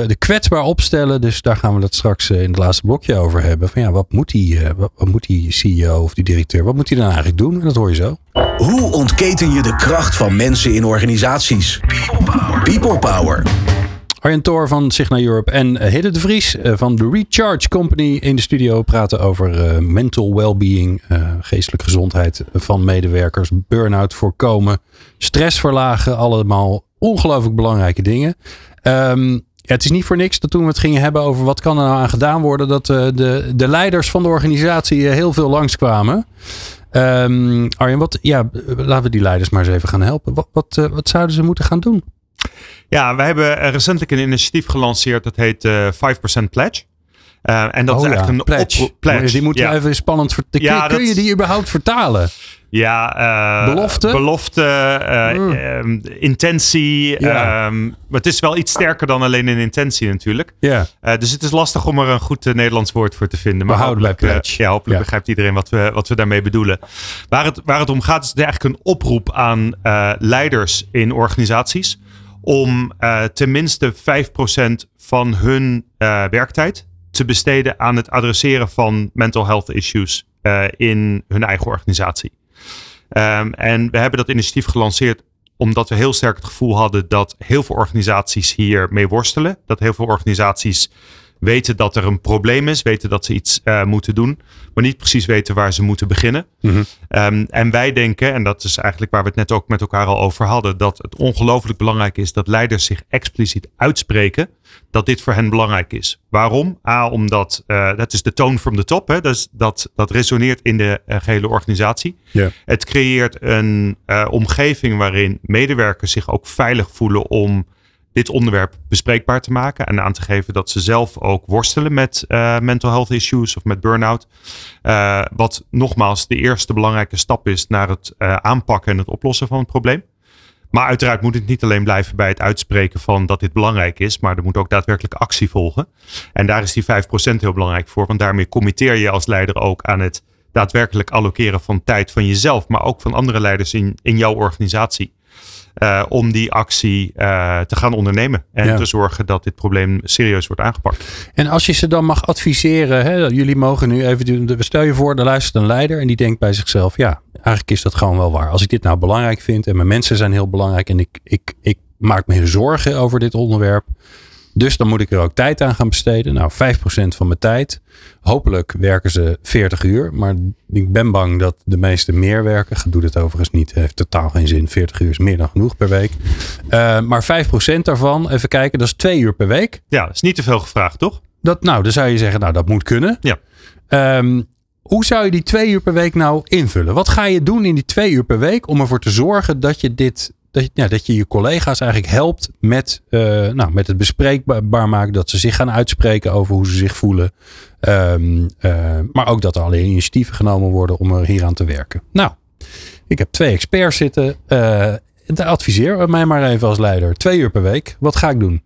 de kwetsbaar opstellen. Dus daar gaan we het straks uh, in het laatste blokje over hebben. Van ja, wat moet die, wat, moet die CEO of die directeur, wat moet hij dan eigenlijk doen? En dat hoor je zo. Hoe ontketen je de kracht van mensen in organisaties? People Power. People Power. Arjen Thor van Signa Europe en eh, Hidde de Vries eh, van de Recharge Company in de studio praten over uh, mental well-being, geestelijke gezondheid van medewerkers, burn-out voorkomen, stress verlagen, allemaal ongelooflijk belangrijke dingen. Ja, het is niet voor niks dat toen we het gingen hebben over wat kan er nou aan gedaan worden, dat de, de leiders van de organisatie heel veel langskwamen. Um, Arjen, wat, ja, laten we die leiders maar eens even gaan helpen. Wat, wat zouden ze moeten gaan doen? Ja, wij hebben recentelijk een initiatief gelanceerd dat heet uh, 5% Pledge. Uh, en dat oh, is echt ja. een pledge. pledge. Die moeten ja. we even spannend vertalen. Ja, kun, je die überhaupt vertalen? Ja, uh, belofte, belofte uh, mm. um, intentie. Ja. Um, maar het is wel iets sterker dan alleen een intentie natuurlijk. Ja. Dus het is lastig om er een goed Nederlands woord voor te vinden. Maar hopelijk, pledge. ja, hopelijk begrijpt iedereen wat we, wat we daarmee bedoelen. Waar het, waar het om gaat is eigenlijk een oproep aan leiders in organisaties om uh, tenminste 5% van hun uh, werktijd te besteden aan het adresseren van mental health issues uh, in hun eigen organisatie. Um, en we hebben dat initiatief gelanceerd omdat we heel sterk het gevoel hadden dat heel veel organisaties hier mee worstelen. Dat heel veel organisaties weten dat er een probleem is, weten dat ze iets uh, moeten doen, maar niet precies weten waar ze moeten beginnen. Mm -hmm. um, en wij denken, en dat is eigenlijk waar we het net ook met elkaar al over hadden, dat het ongelooflijk belangrijk is dat leiders zich expliciet uitspreken dat dit voor hen belangrijk is. Waarom? A, omdat uh, dat is de tone from the top. Hè? Dus dat, dat resoneert in de uh, gehele organisatie. Yeah. Het creëert een omgeving waarin medewerkers zich ook veilig voelen om dit onderwerp bespreekbaar te maken en aan te geven dat ze zelf ook worstelen met uh, mental health issues of met burn-out. Uh, wat nogmaals de eerste belangrijke stap is naar het uh, aanpakken en het oplossen van het probleem. Maar uiteraard moet het niet alleen blijven bij het uitspreken van dat dit belangrijk is, maar er moet ook daadwerkelijk actie volgen. En daar is die 5% heel belangrijk voor, want daarmee committeer je als leider ook aan het daadwerkelijk allokeren van tijd van jezelf, maar ook van andere leiders in, in jouw organisatie. Uh, om die actie uh, te gaan ondernemen. En ja. te zorgen dat dit probleem serieus wordt aangepakt. En als je ze dan mag adviseren, hè, jullie mogen nu even. Stel je voor, er luistert een leider en die denkt bij zichzelf: ja, eigenlijk is dat gewoon wel waar. Als ik dit nou belangrijk vind en mijn mensen zijn heel belangrijk en ik, ik, ik maak me zorgen over dit onderwerp. Dus dan moet ik er ook tijd aan gaan besteden. Nou, 5% van mijn tijd. Hopelijk werken ze 40 uur. Maar ik ben bang dat de meeste meer werken. Doe dit overigens niet. Heeft totaal geen zin. 40 uur is meer dan genoeg per week. Uh, maar 5% daarvan, even kijken, dat is 2 uur per week. Ja, dat is niet te veel gevraagd, toch? Dat, nou, dan zou je zeggen, nou, dat moet kunnen. Ja. Um, hoe zou je die twee uur per week nou invullen? Wat ga je doen in die twee uur per week om ervoor te zorgen dat je dit dat je, ja, dat je je collega's eigenlijk helpt met, uh, nou, met het bespreekbaar maken. Dat ze zich gaan uitspreken over hoe ze zich voelen. Um, uh, maar ook dat er alleen initiatieven genomen worden om er hier aan te werken. Nou, Ik heb twee experts zitten. Uh, adviseer mij maar even als leider. Twee uur per week. Wat ga ik doen?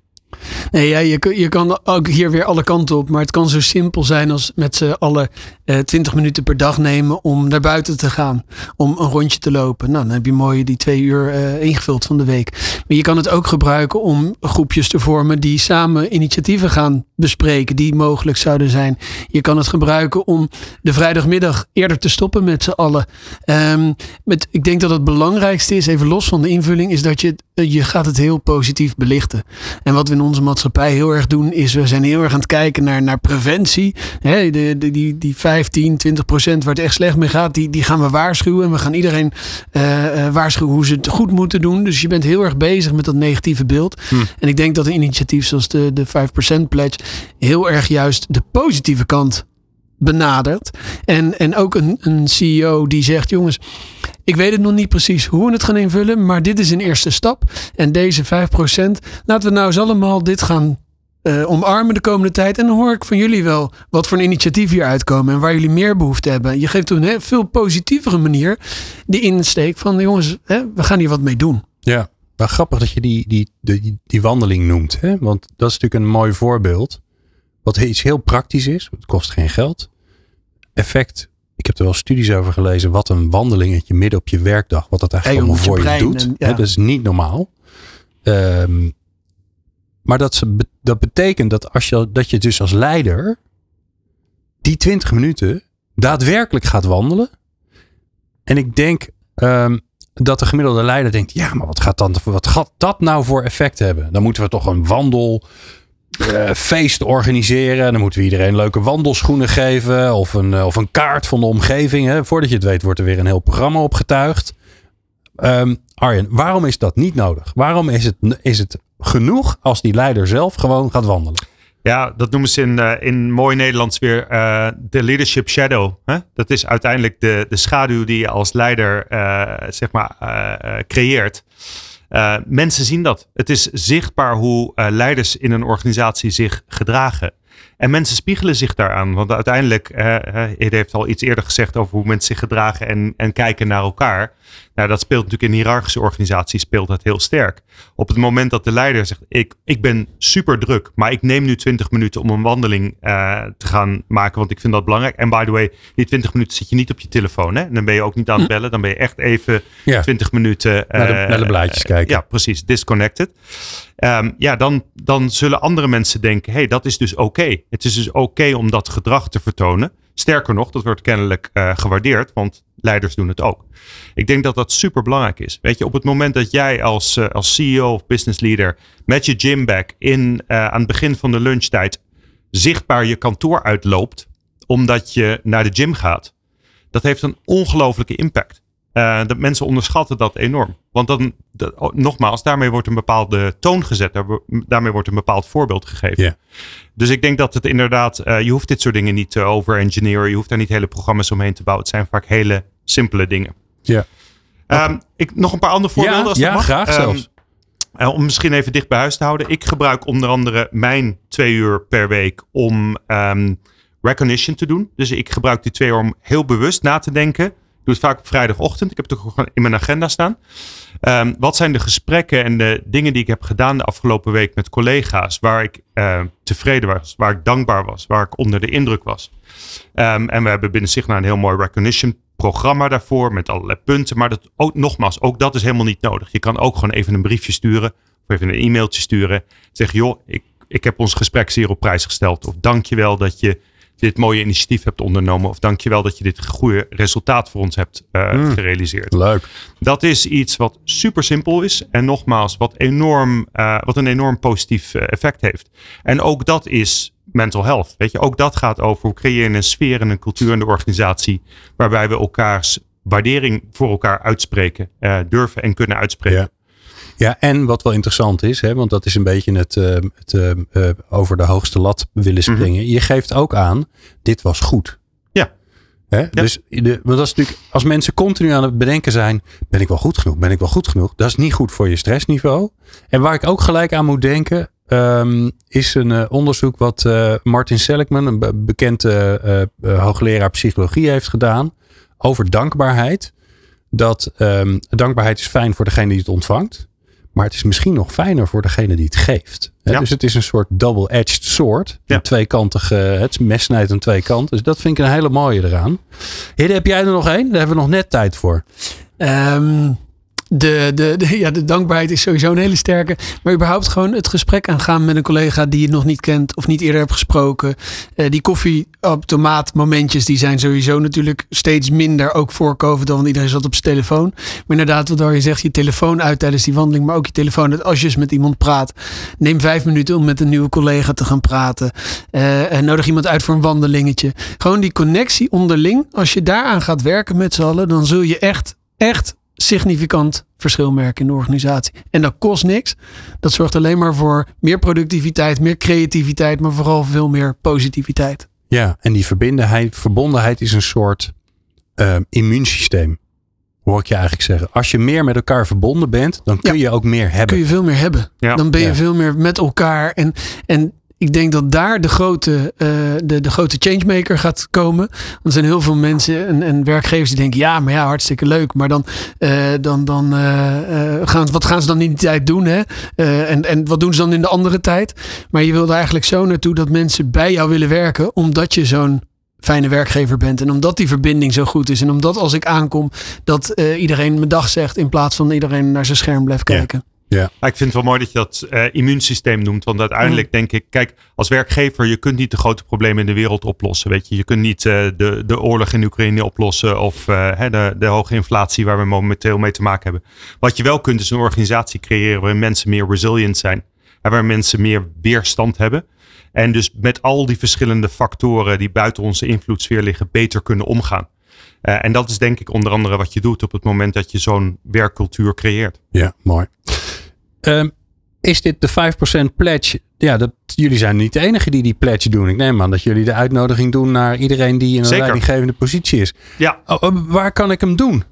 Nee, ja, je, je kan ook hier weer alle kanten op. Maar het kan zo simpel zijn als met z'n allen uh, 20 minuten per dag nemen om naar buiten te gaan. Om een rondje te lopen. Nou, dan heb je mooi die twee uur uh, ingevuld van de week. Maar je kan het ook gebruiken om groepjes te vormen die samen initiatieven gaan bespreken. Die mogelijk zouden zijn. Je kan het gebruiken om de vrijdagmiddag eerder te stoppen met z'n allen. Um, met, ik denk dat het belangrijkste is, even los van de invulling, is dat je, je gaat het heel positief belichten. En wat we in onze maatschappij heel erg doen, is we zijn heel erg aan het kijken naar, naar preventie. He, de, de, die, die 15, 20 procent waar het echt slecht mee gaat, die, die gaan we waarschuwen. En we gaan iedereen uh, uh, waarschuwen hoe ze het goed moeten doen. Dus je bent heel erg bezig met dat negatieve beeld. Hm. En ik denk dat een initiatief zoals de, de 5% pledge heel erg juist de positieve kant benadert. En, en ook een, een CEO die zegt: jongens, ik weet het nog niet precies hoe we het gaan invullen, maar dit is een eerste stap. En deze 5%, laten we nou eens allemaal dit gaan uh, omarmen de komende tijd. En dan hoor ik van jullie wel wat voor een initiatief hier uitkomen en waar jullie meer behoefte hebben. Je geeft op een veel positievere manier die insteek van jongens, hè, we gaan hier wat mee doen. Ja, maar grappig dat je die, die, die, die wandeling noemt. Hè? Want dat is natuurlijk een mooi voorbeeld. Wat iets heel praktisch is. Het kost geen geld. Effect. Ik heb er wel studies over gelezen. Wat een wandelingetje midden op je werkdag. Wat dat eigenlijk allemaal voor je, doet. En, ja. Dat is niet normaal. Um, maar dat, dat betekent dat, als je, dat je dus als leider die 20 minuten daadwerkelijk gaat wandelen. En ik denk um, dat de gemiddelde leider denkt: ja, maar wat gaat, dan, wat gaat dat nou voor effect hebben? Dan moeten we toch een wandel uh, feest organiseren. Dan moeten we iedereen leuke wandelschoenen geven. Of een, uh, of een kaart van de omgeving. Hè. Voordat je het weet, wordt er weer een heel programma opgetuigd. Um, Arjen, waarom is dat niet nodig? Waarom is het, is het genoeg als die leider zelf gewoon gaat wandelen? Ja, dat noemen ze in, uh, in mooi Nederlands weer de leadership shadow. Hè? Dat is uiteindelijk de, de schaduw die je als leider zeg maar, creëert. Uh, mensen zien dat. Het is zichtbaar hoe uh, leiders in een organisatie zich gedragen. En mensen spiegelen zich daaraan. Want uiteindelijk, uh, Ede heeft al iets eerder gezegd over hoe mensen zich gedragen en, en kijken naar elkaar. Nou, dat speelt natuurlijk in hiërarchische organisaties speelt dat heel sterk. Op het moment dat de leider zegt, ik, ik ben super druk, maar ik neem nu 20 minuten om een wandeling uh, te gaan maken, want ik vind dat belangrijk. En by the way, die 20 minuten zit je niet op je telefoon. Hè? dan ben je ook niet aan het hm. bellen, dan ben je echt even ja. 20 minuten... Uh, naar, de, naar de blaadjes kijken. ja, precies, disconnected. Um, ja, dan, dan zullen andere mensen denken: hé, hey, dat is dus oké. Het is dus oké om dat gedrag te vertonen. Sterker nog, dat wordt kennelijk uh, gewaardeerd, want leiders doen het ook. Ik denk dat dat super belangrijk is. Weet je, op het moment dat jij als, uh, als CEO of business leader met je gymbag in, uh, aan het begin van de lunchtijd zichtbaar je kantoor uitloopt, omdat je naar de gym gaat, dat heeft een ongelofelijke impact. Dat mensen onderschatten dat enorm. Want dan, oh, nogmaals, daarmee wordt een bepaalde toon gezet. daarmee wordt een bepaald voorbeeld gegeven. Yeah. Dus ik denk dat het inderdaad, uh, je hoeft dit soort dingen niet te over-engineeren. Je hoeft daar niet hele programma's omheen te bouwen. Het zijn vaak hele simpele dingen. Ja. Yeah. Um, ik, nog een paar andere voorbeelden ja, als ja, mag. graag um, zelfs. Uh, om misschien even dicht bij huis te houden. Ik gebruik onder andere mijn twee uur per week om um, recognition te doen. Dus ik gebruik die twee uur om heel bewust na te denken doe het vaak op vrijdagochtend. Ik heb het ook gewoon in mijn agenda staan. Um, wat zijn de gesprekken en de dingen die ik heb gedaan de afgelopen week met collega's waar ik uh, tevreden was, waar ik dankbaar was, waar ik onder de indruk was. Um, en we hebben binnen Signa een heel mooi recognition programma daarvoor met allerlei punten. Maar dat ook nogmaals, ook dat is helemaal niet nodig. Je kan ook gewoon even een briefje sturen of even een e-mailtje sturen. Zeg joh, ik, ik heb ons gesprek zeer op prijs gesteld. Of dank je wel dat je dit mooie initiatief hebt ondernomen. Of dankjewel dat je dit goede resultaat voor ons hebt uh, mm, gerealiseerd. Leuk. Dat is iets wat super simpel is. En nogmaals, wat, enorm, uh, wat een enorm positief uh, effect heeft. En ook dat is mental health. Weet je, ook dat gaat over hoe creëer je een sfeer en een cultuur in de organisatie. Waarbij we elkaars waardering voor elkaar uitspreken. durven en kunnen uitspreken. Ja. Ja, en wat wel interessant is, hè, want dat is een beetje het, uh, het uh, over de hoogste lat willen mhm. springen. Je geeft ook aan, dit was goed. Ja. Hè? ja. Dus de, want dat is natuurlijk, als mensen continu aan het bedenken zijn, ben ik wel goed genoeg? Ben ik wel goed genoeg? Dat is niet goed voor je stressniveau. En waar ik ook gelijk aan moet denken, um, is een onderzoek wat Martin Seligman, een bekende hoogleraar psychologie, heeft gedaan over dankbaarheid. dat ehm, dankbaarheid is fijn voor degene die het ontvangt. Maar het is misschien nog fijner voor degene die het geeft. Hè? Ja. Dus het is een soort double-edged sword. Een tweekantige, het mes snijdt aan twee kanten. Dus dat vind ik een hele mooie eraan. Hidde, heb jij er nog één? Daar hebben we nog net tijd voor. Ehm, de, de, ja, de dankbaarheid is sowieso een hele sterke. Maar überhaupt gewoon het gesprek aangaan met een collega die je nog niet kent of niet eerder hebt gesproken. Eh, die koffieautomaat momentjes die zijn sowieso natuurlijk steeds minder. Ook voor COVID, dan, want iedereen zat op zijn telefoon. Maar inderdaad, wat je zegt, je telefoon uit tijdens die wandeling. Maar ook je telefoon uit als je eens met iemand praat. Neem vijf minuten om met een nieuwe collega te gaan praten. Eh, en nodig iemand uit voor een wandelingetje. Gewoon die connectie onderling. Als je daaraan gaat werken met z'n allen, dan zul je echt, echt significant verschil merken in de organisatie. En dat kost niks. Dat zorgt alleen maar voor meer productiviteit, meer creativiteit, maar vooral veel meer positiviteit. Ja, en die verbindenheid, verbondenheid is een soort eh, immuunsysteem. Hoor ik je eigenlijk zeggen. Als je meer met elkaar verbonden bent, dan kun je ook meer hebben. Kun je veel meer hebben. Ja. Dan ben je Ja. veel meer met elkaar. En, en ik denk dat daar de grote, eh, de, de grote changemaker gaat komen. Want er zijn heel veel mensen en, en werkgevers die denken: ja, maar ja, hartstikke leuk. Maar dan, eh, dan, dan eh, gaan, wat gaan ze dan in die tijd doen? Hè? En, en wat doen ze dan in de andere tijd? Maar je wil er eigenlijk zo naartoe dat mensen bij jou willen werken, omdat je zo'n fijne werkgever bent. En omdat die verbinding zo goed is. En omdat als ik aankom, dat iedereen mijn dag zegt in plaats van iedereen naar zijn scherm blijft kijken. Ja. Maar ik vind het wel mooi dat je dat eh, immuunsysteem noemt. Want uiteindelijk Mm. denk ik, kijk, als werkgever, je kunt niet de grote problemen in de wereld oplossen. Weet je, je kunt niet eh, de, de oorlog in Oekraïne oplossen of eh, hè, de, de hoge inflatie waar we momenteel mee te maken hebben. Wat je wel kunt is een organisatie creëren waarin mensen meer resilient zijn. En waar mensen meer weerstand hebben. En dus met al die verschillende factoren die buiten onze invloedssfeer liggen, beter kunnen omgaan. En dat is denk ik onder andere wat je doet op het moment dat je zo'n werkcultuur creëert. Ja, mooi. Ehm, is dit de 5% pledge? Ja, dat, jullie zijn niet de enige die die pledge doen. Ik neem aan dat jullie de uitnodiging doen naar iedereen die in een Zeker. leidinggevende positie is. Ja. Oh, oh, waar kan ik hem doen?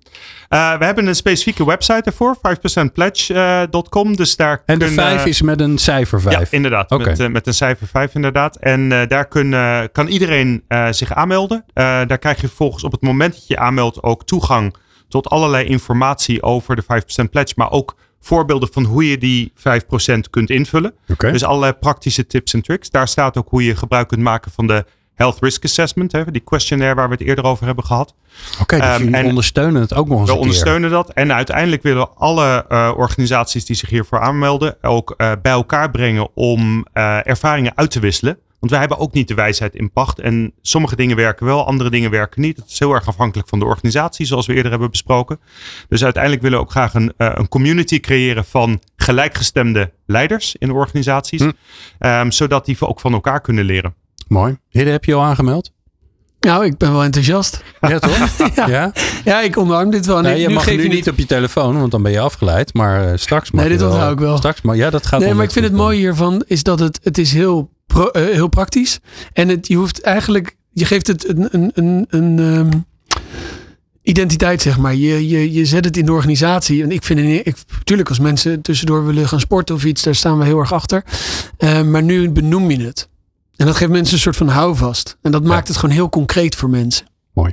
Eh, we hebben een specifieke website ervoor, 5percentpledge.com. dus daar En de kunnen- 5 is met een cijfer 5. Ja, inderdaad. Met, eh, met een cijfer 5 inderdaad. En eh, daar kun, eh, kan iedereen eh, zich aanmelden. Eh, daar krijg je vervolgens op het moment dat je je aanmeldt ook toegang tot allerlei informatie over de 5% pledge. Maar ook voorbeelden van hoe je die 5% kunt invullen. Dus allerlei praktische tips en tricks. Daar staat ook hoe je gebruik kunt maken van de Health Risk Assessment. Hè, die questionnaire waar we het eerder over hebben gehad. Oké, dus Ehm, en- ondersteunen het ook nog eens we een ondersteunen dat. En uiteindelijk willen alle eh, organisaties die zich hiervoor aanmelden ook eh, bij elkaar brengen om eh, ervaringen uit te wisselen. Want wij hebben ook niet de wijsheid in pacht. En sommige dingen werken wel, andere dingen werken niet. Het is heel erg afhankelijk van de organisatie, zoals we eerder hebben besproken. Dus uiteindelijk willen we ook graag een, eh, een community creëren van gelijkgestemde leiders in de organisaties. Hm. Ehm, zodat die ook van elkaar kunnen leren. Mooi. Hidde, heb je al aangemeld? Nou, ik ben wel enthousiast. Ja, toch? (laughs) ja. Ja? Ja, ik omarm dit wel. Nee, je mag geef nu je niet op je telefoon, want dan ben je afgeleid. Maar eh, straks mag Nee, dit je wel. onthoud ik wel. Straks, maar ja, dat gaat Nee, maar ik vind het mooie hiervan is dat het, het is heel, pro- eh, heel praktisch. En het, je hoeft eigenlijk, je geeft het een, een, een, een ehm, identiteit, zeg maar. Je, je, je zet het in de organisatie. En ik vind het, ik, natuurlijk als mensen tussendoor willen gaan sporten of iets, daar staan we heel erg achter. Eh, maar nu benoem je het. En dat geeft mensen een soort van houvast. En dat maakt het gewoon heel concreet voor mensen. Mooi.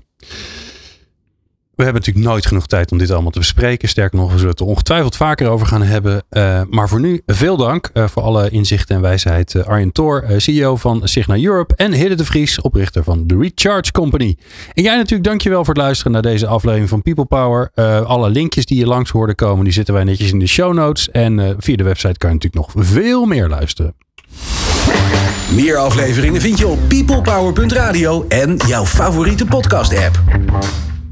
We hebben natuurlijk nooit genoeg tijd om dit allemaal te bespreken. Sterker nog, we zullen het er ongetwijfeld vaker over gaan hebben. Eh, maar voor nu, veel dank eh, voor alle inzichten en wijsheid. Uh, Arjen Thor, eh, CEO van Signa Europe. En Hidde de Vries, oprichter van The Recharge Company. En jij natuurlijk, dankjewel voor het luisteren naar deze aflevering van People Power. Eh, alle linkjes die je langs hoorden komen, die zitten wij netjes in de show notes. En eh, via de website kan je natuurlijk nog veel meer luisteren. Meer afleveringen vind je op peoplepower.radio en jouw favoriete podcast app.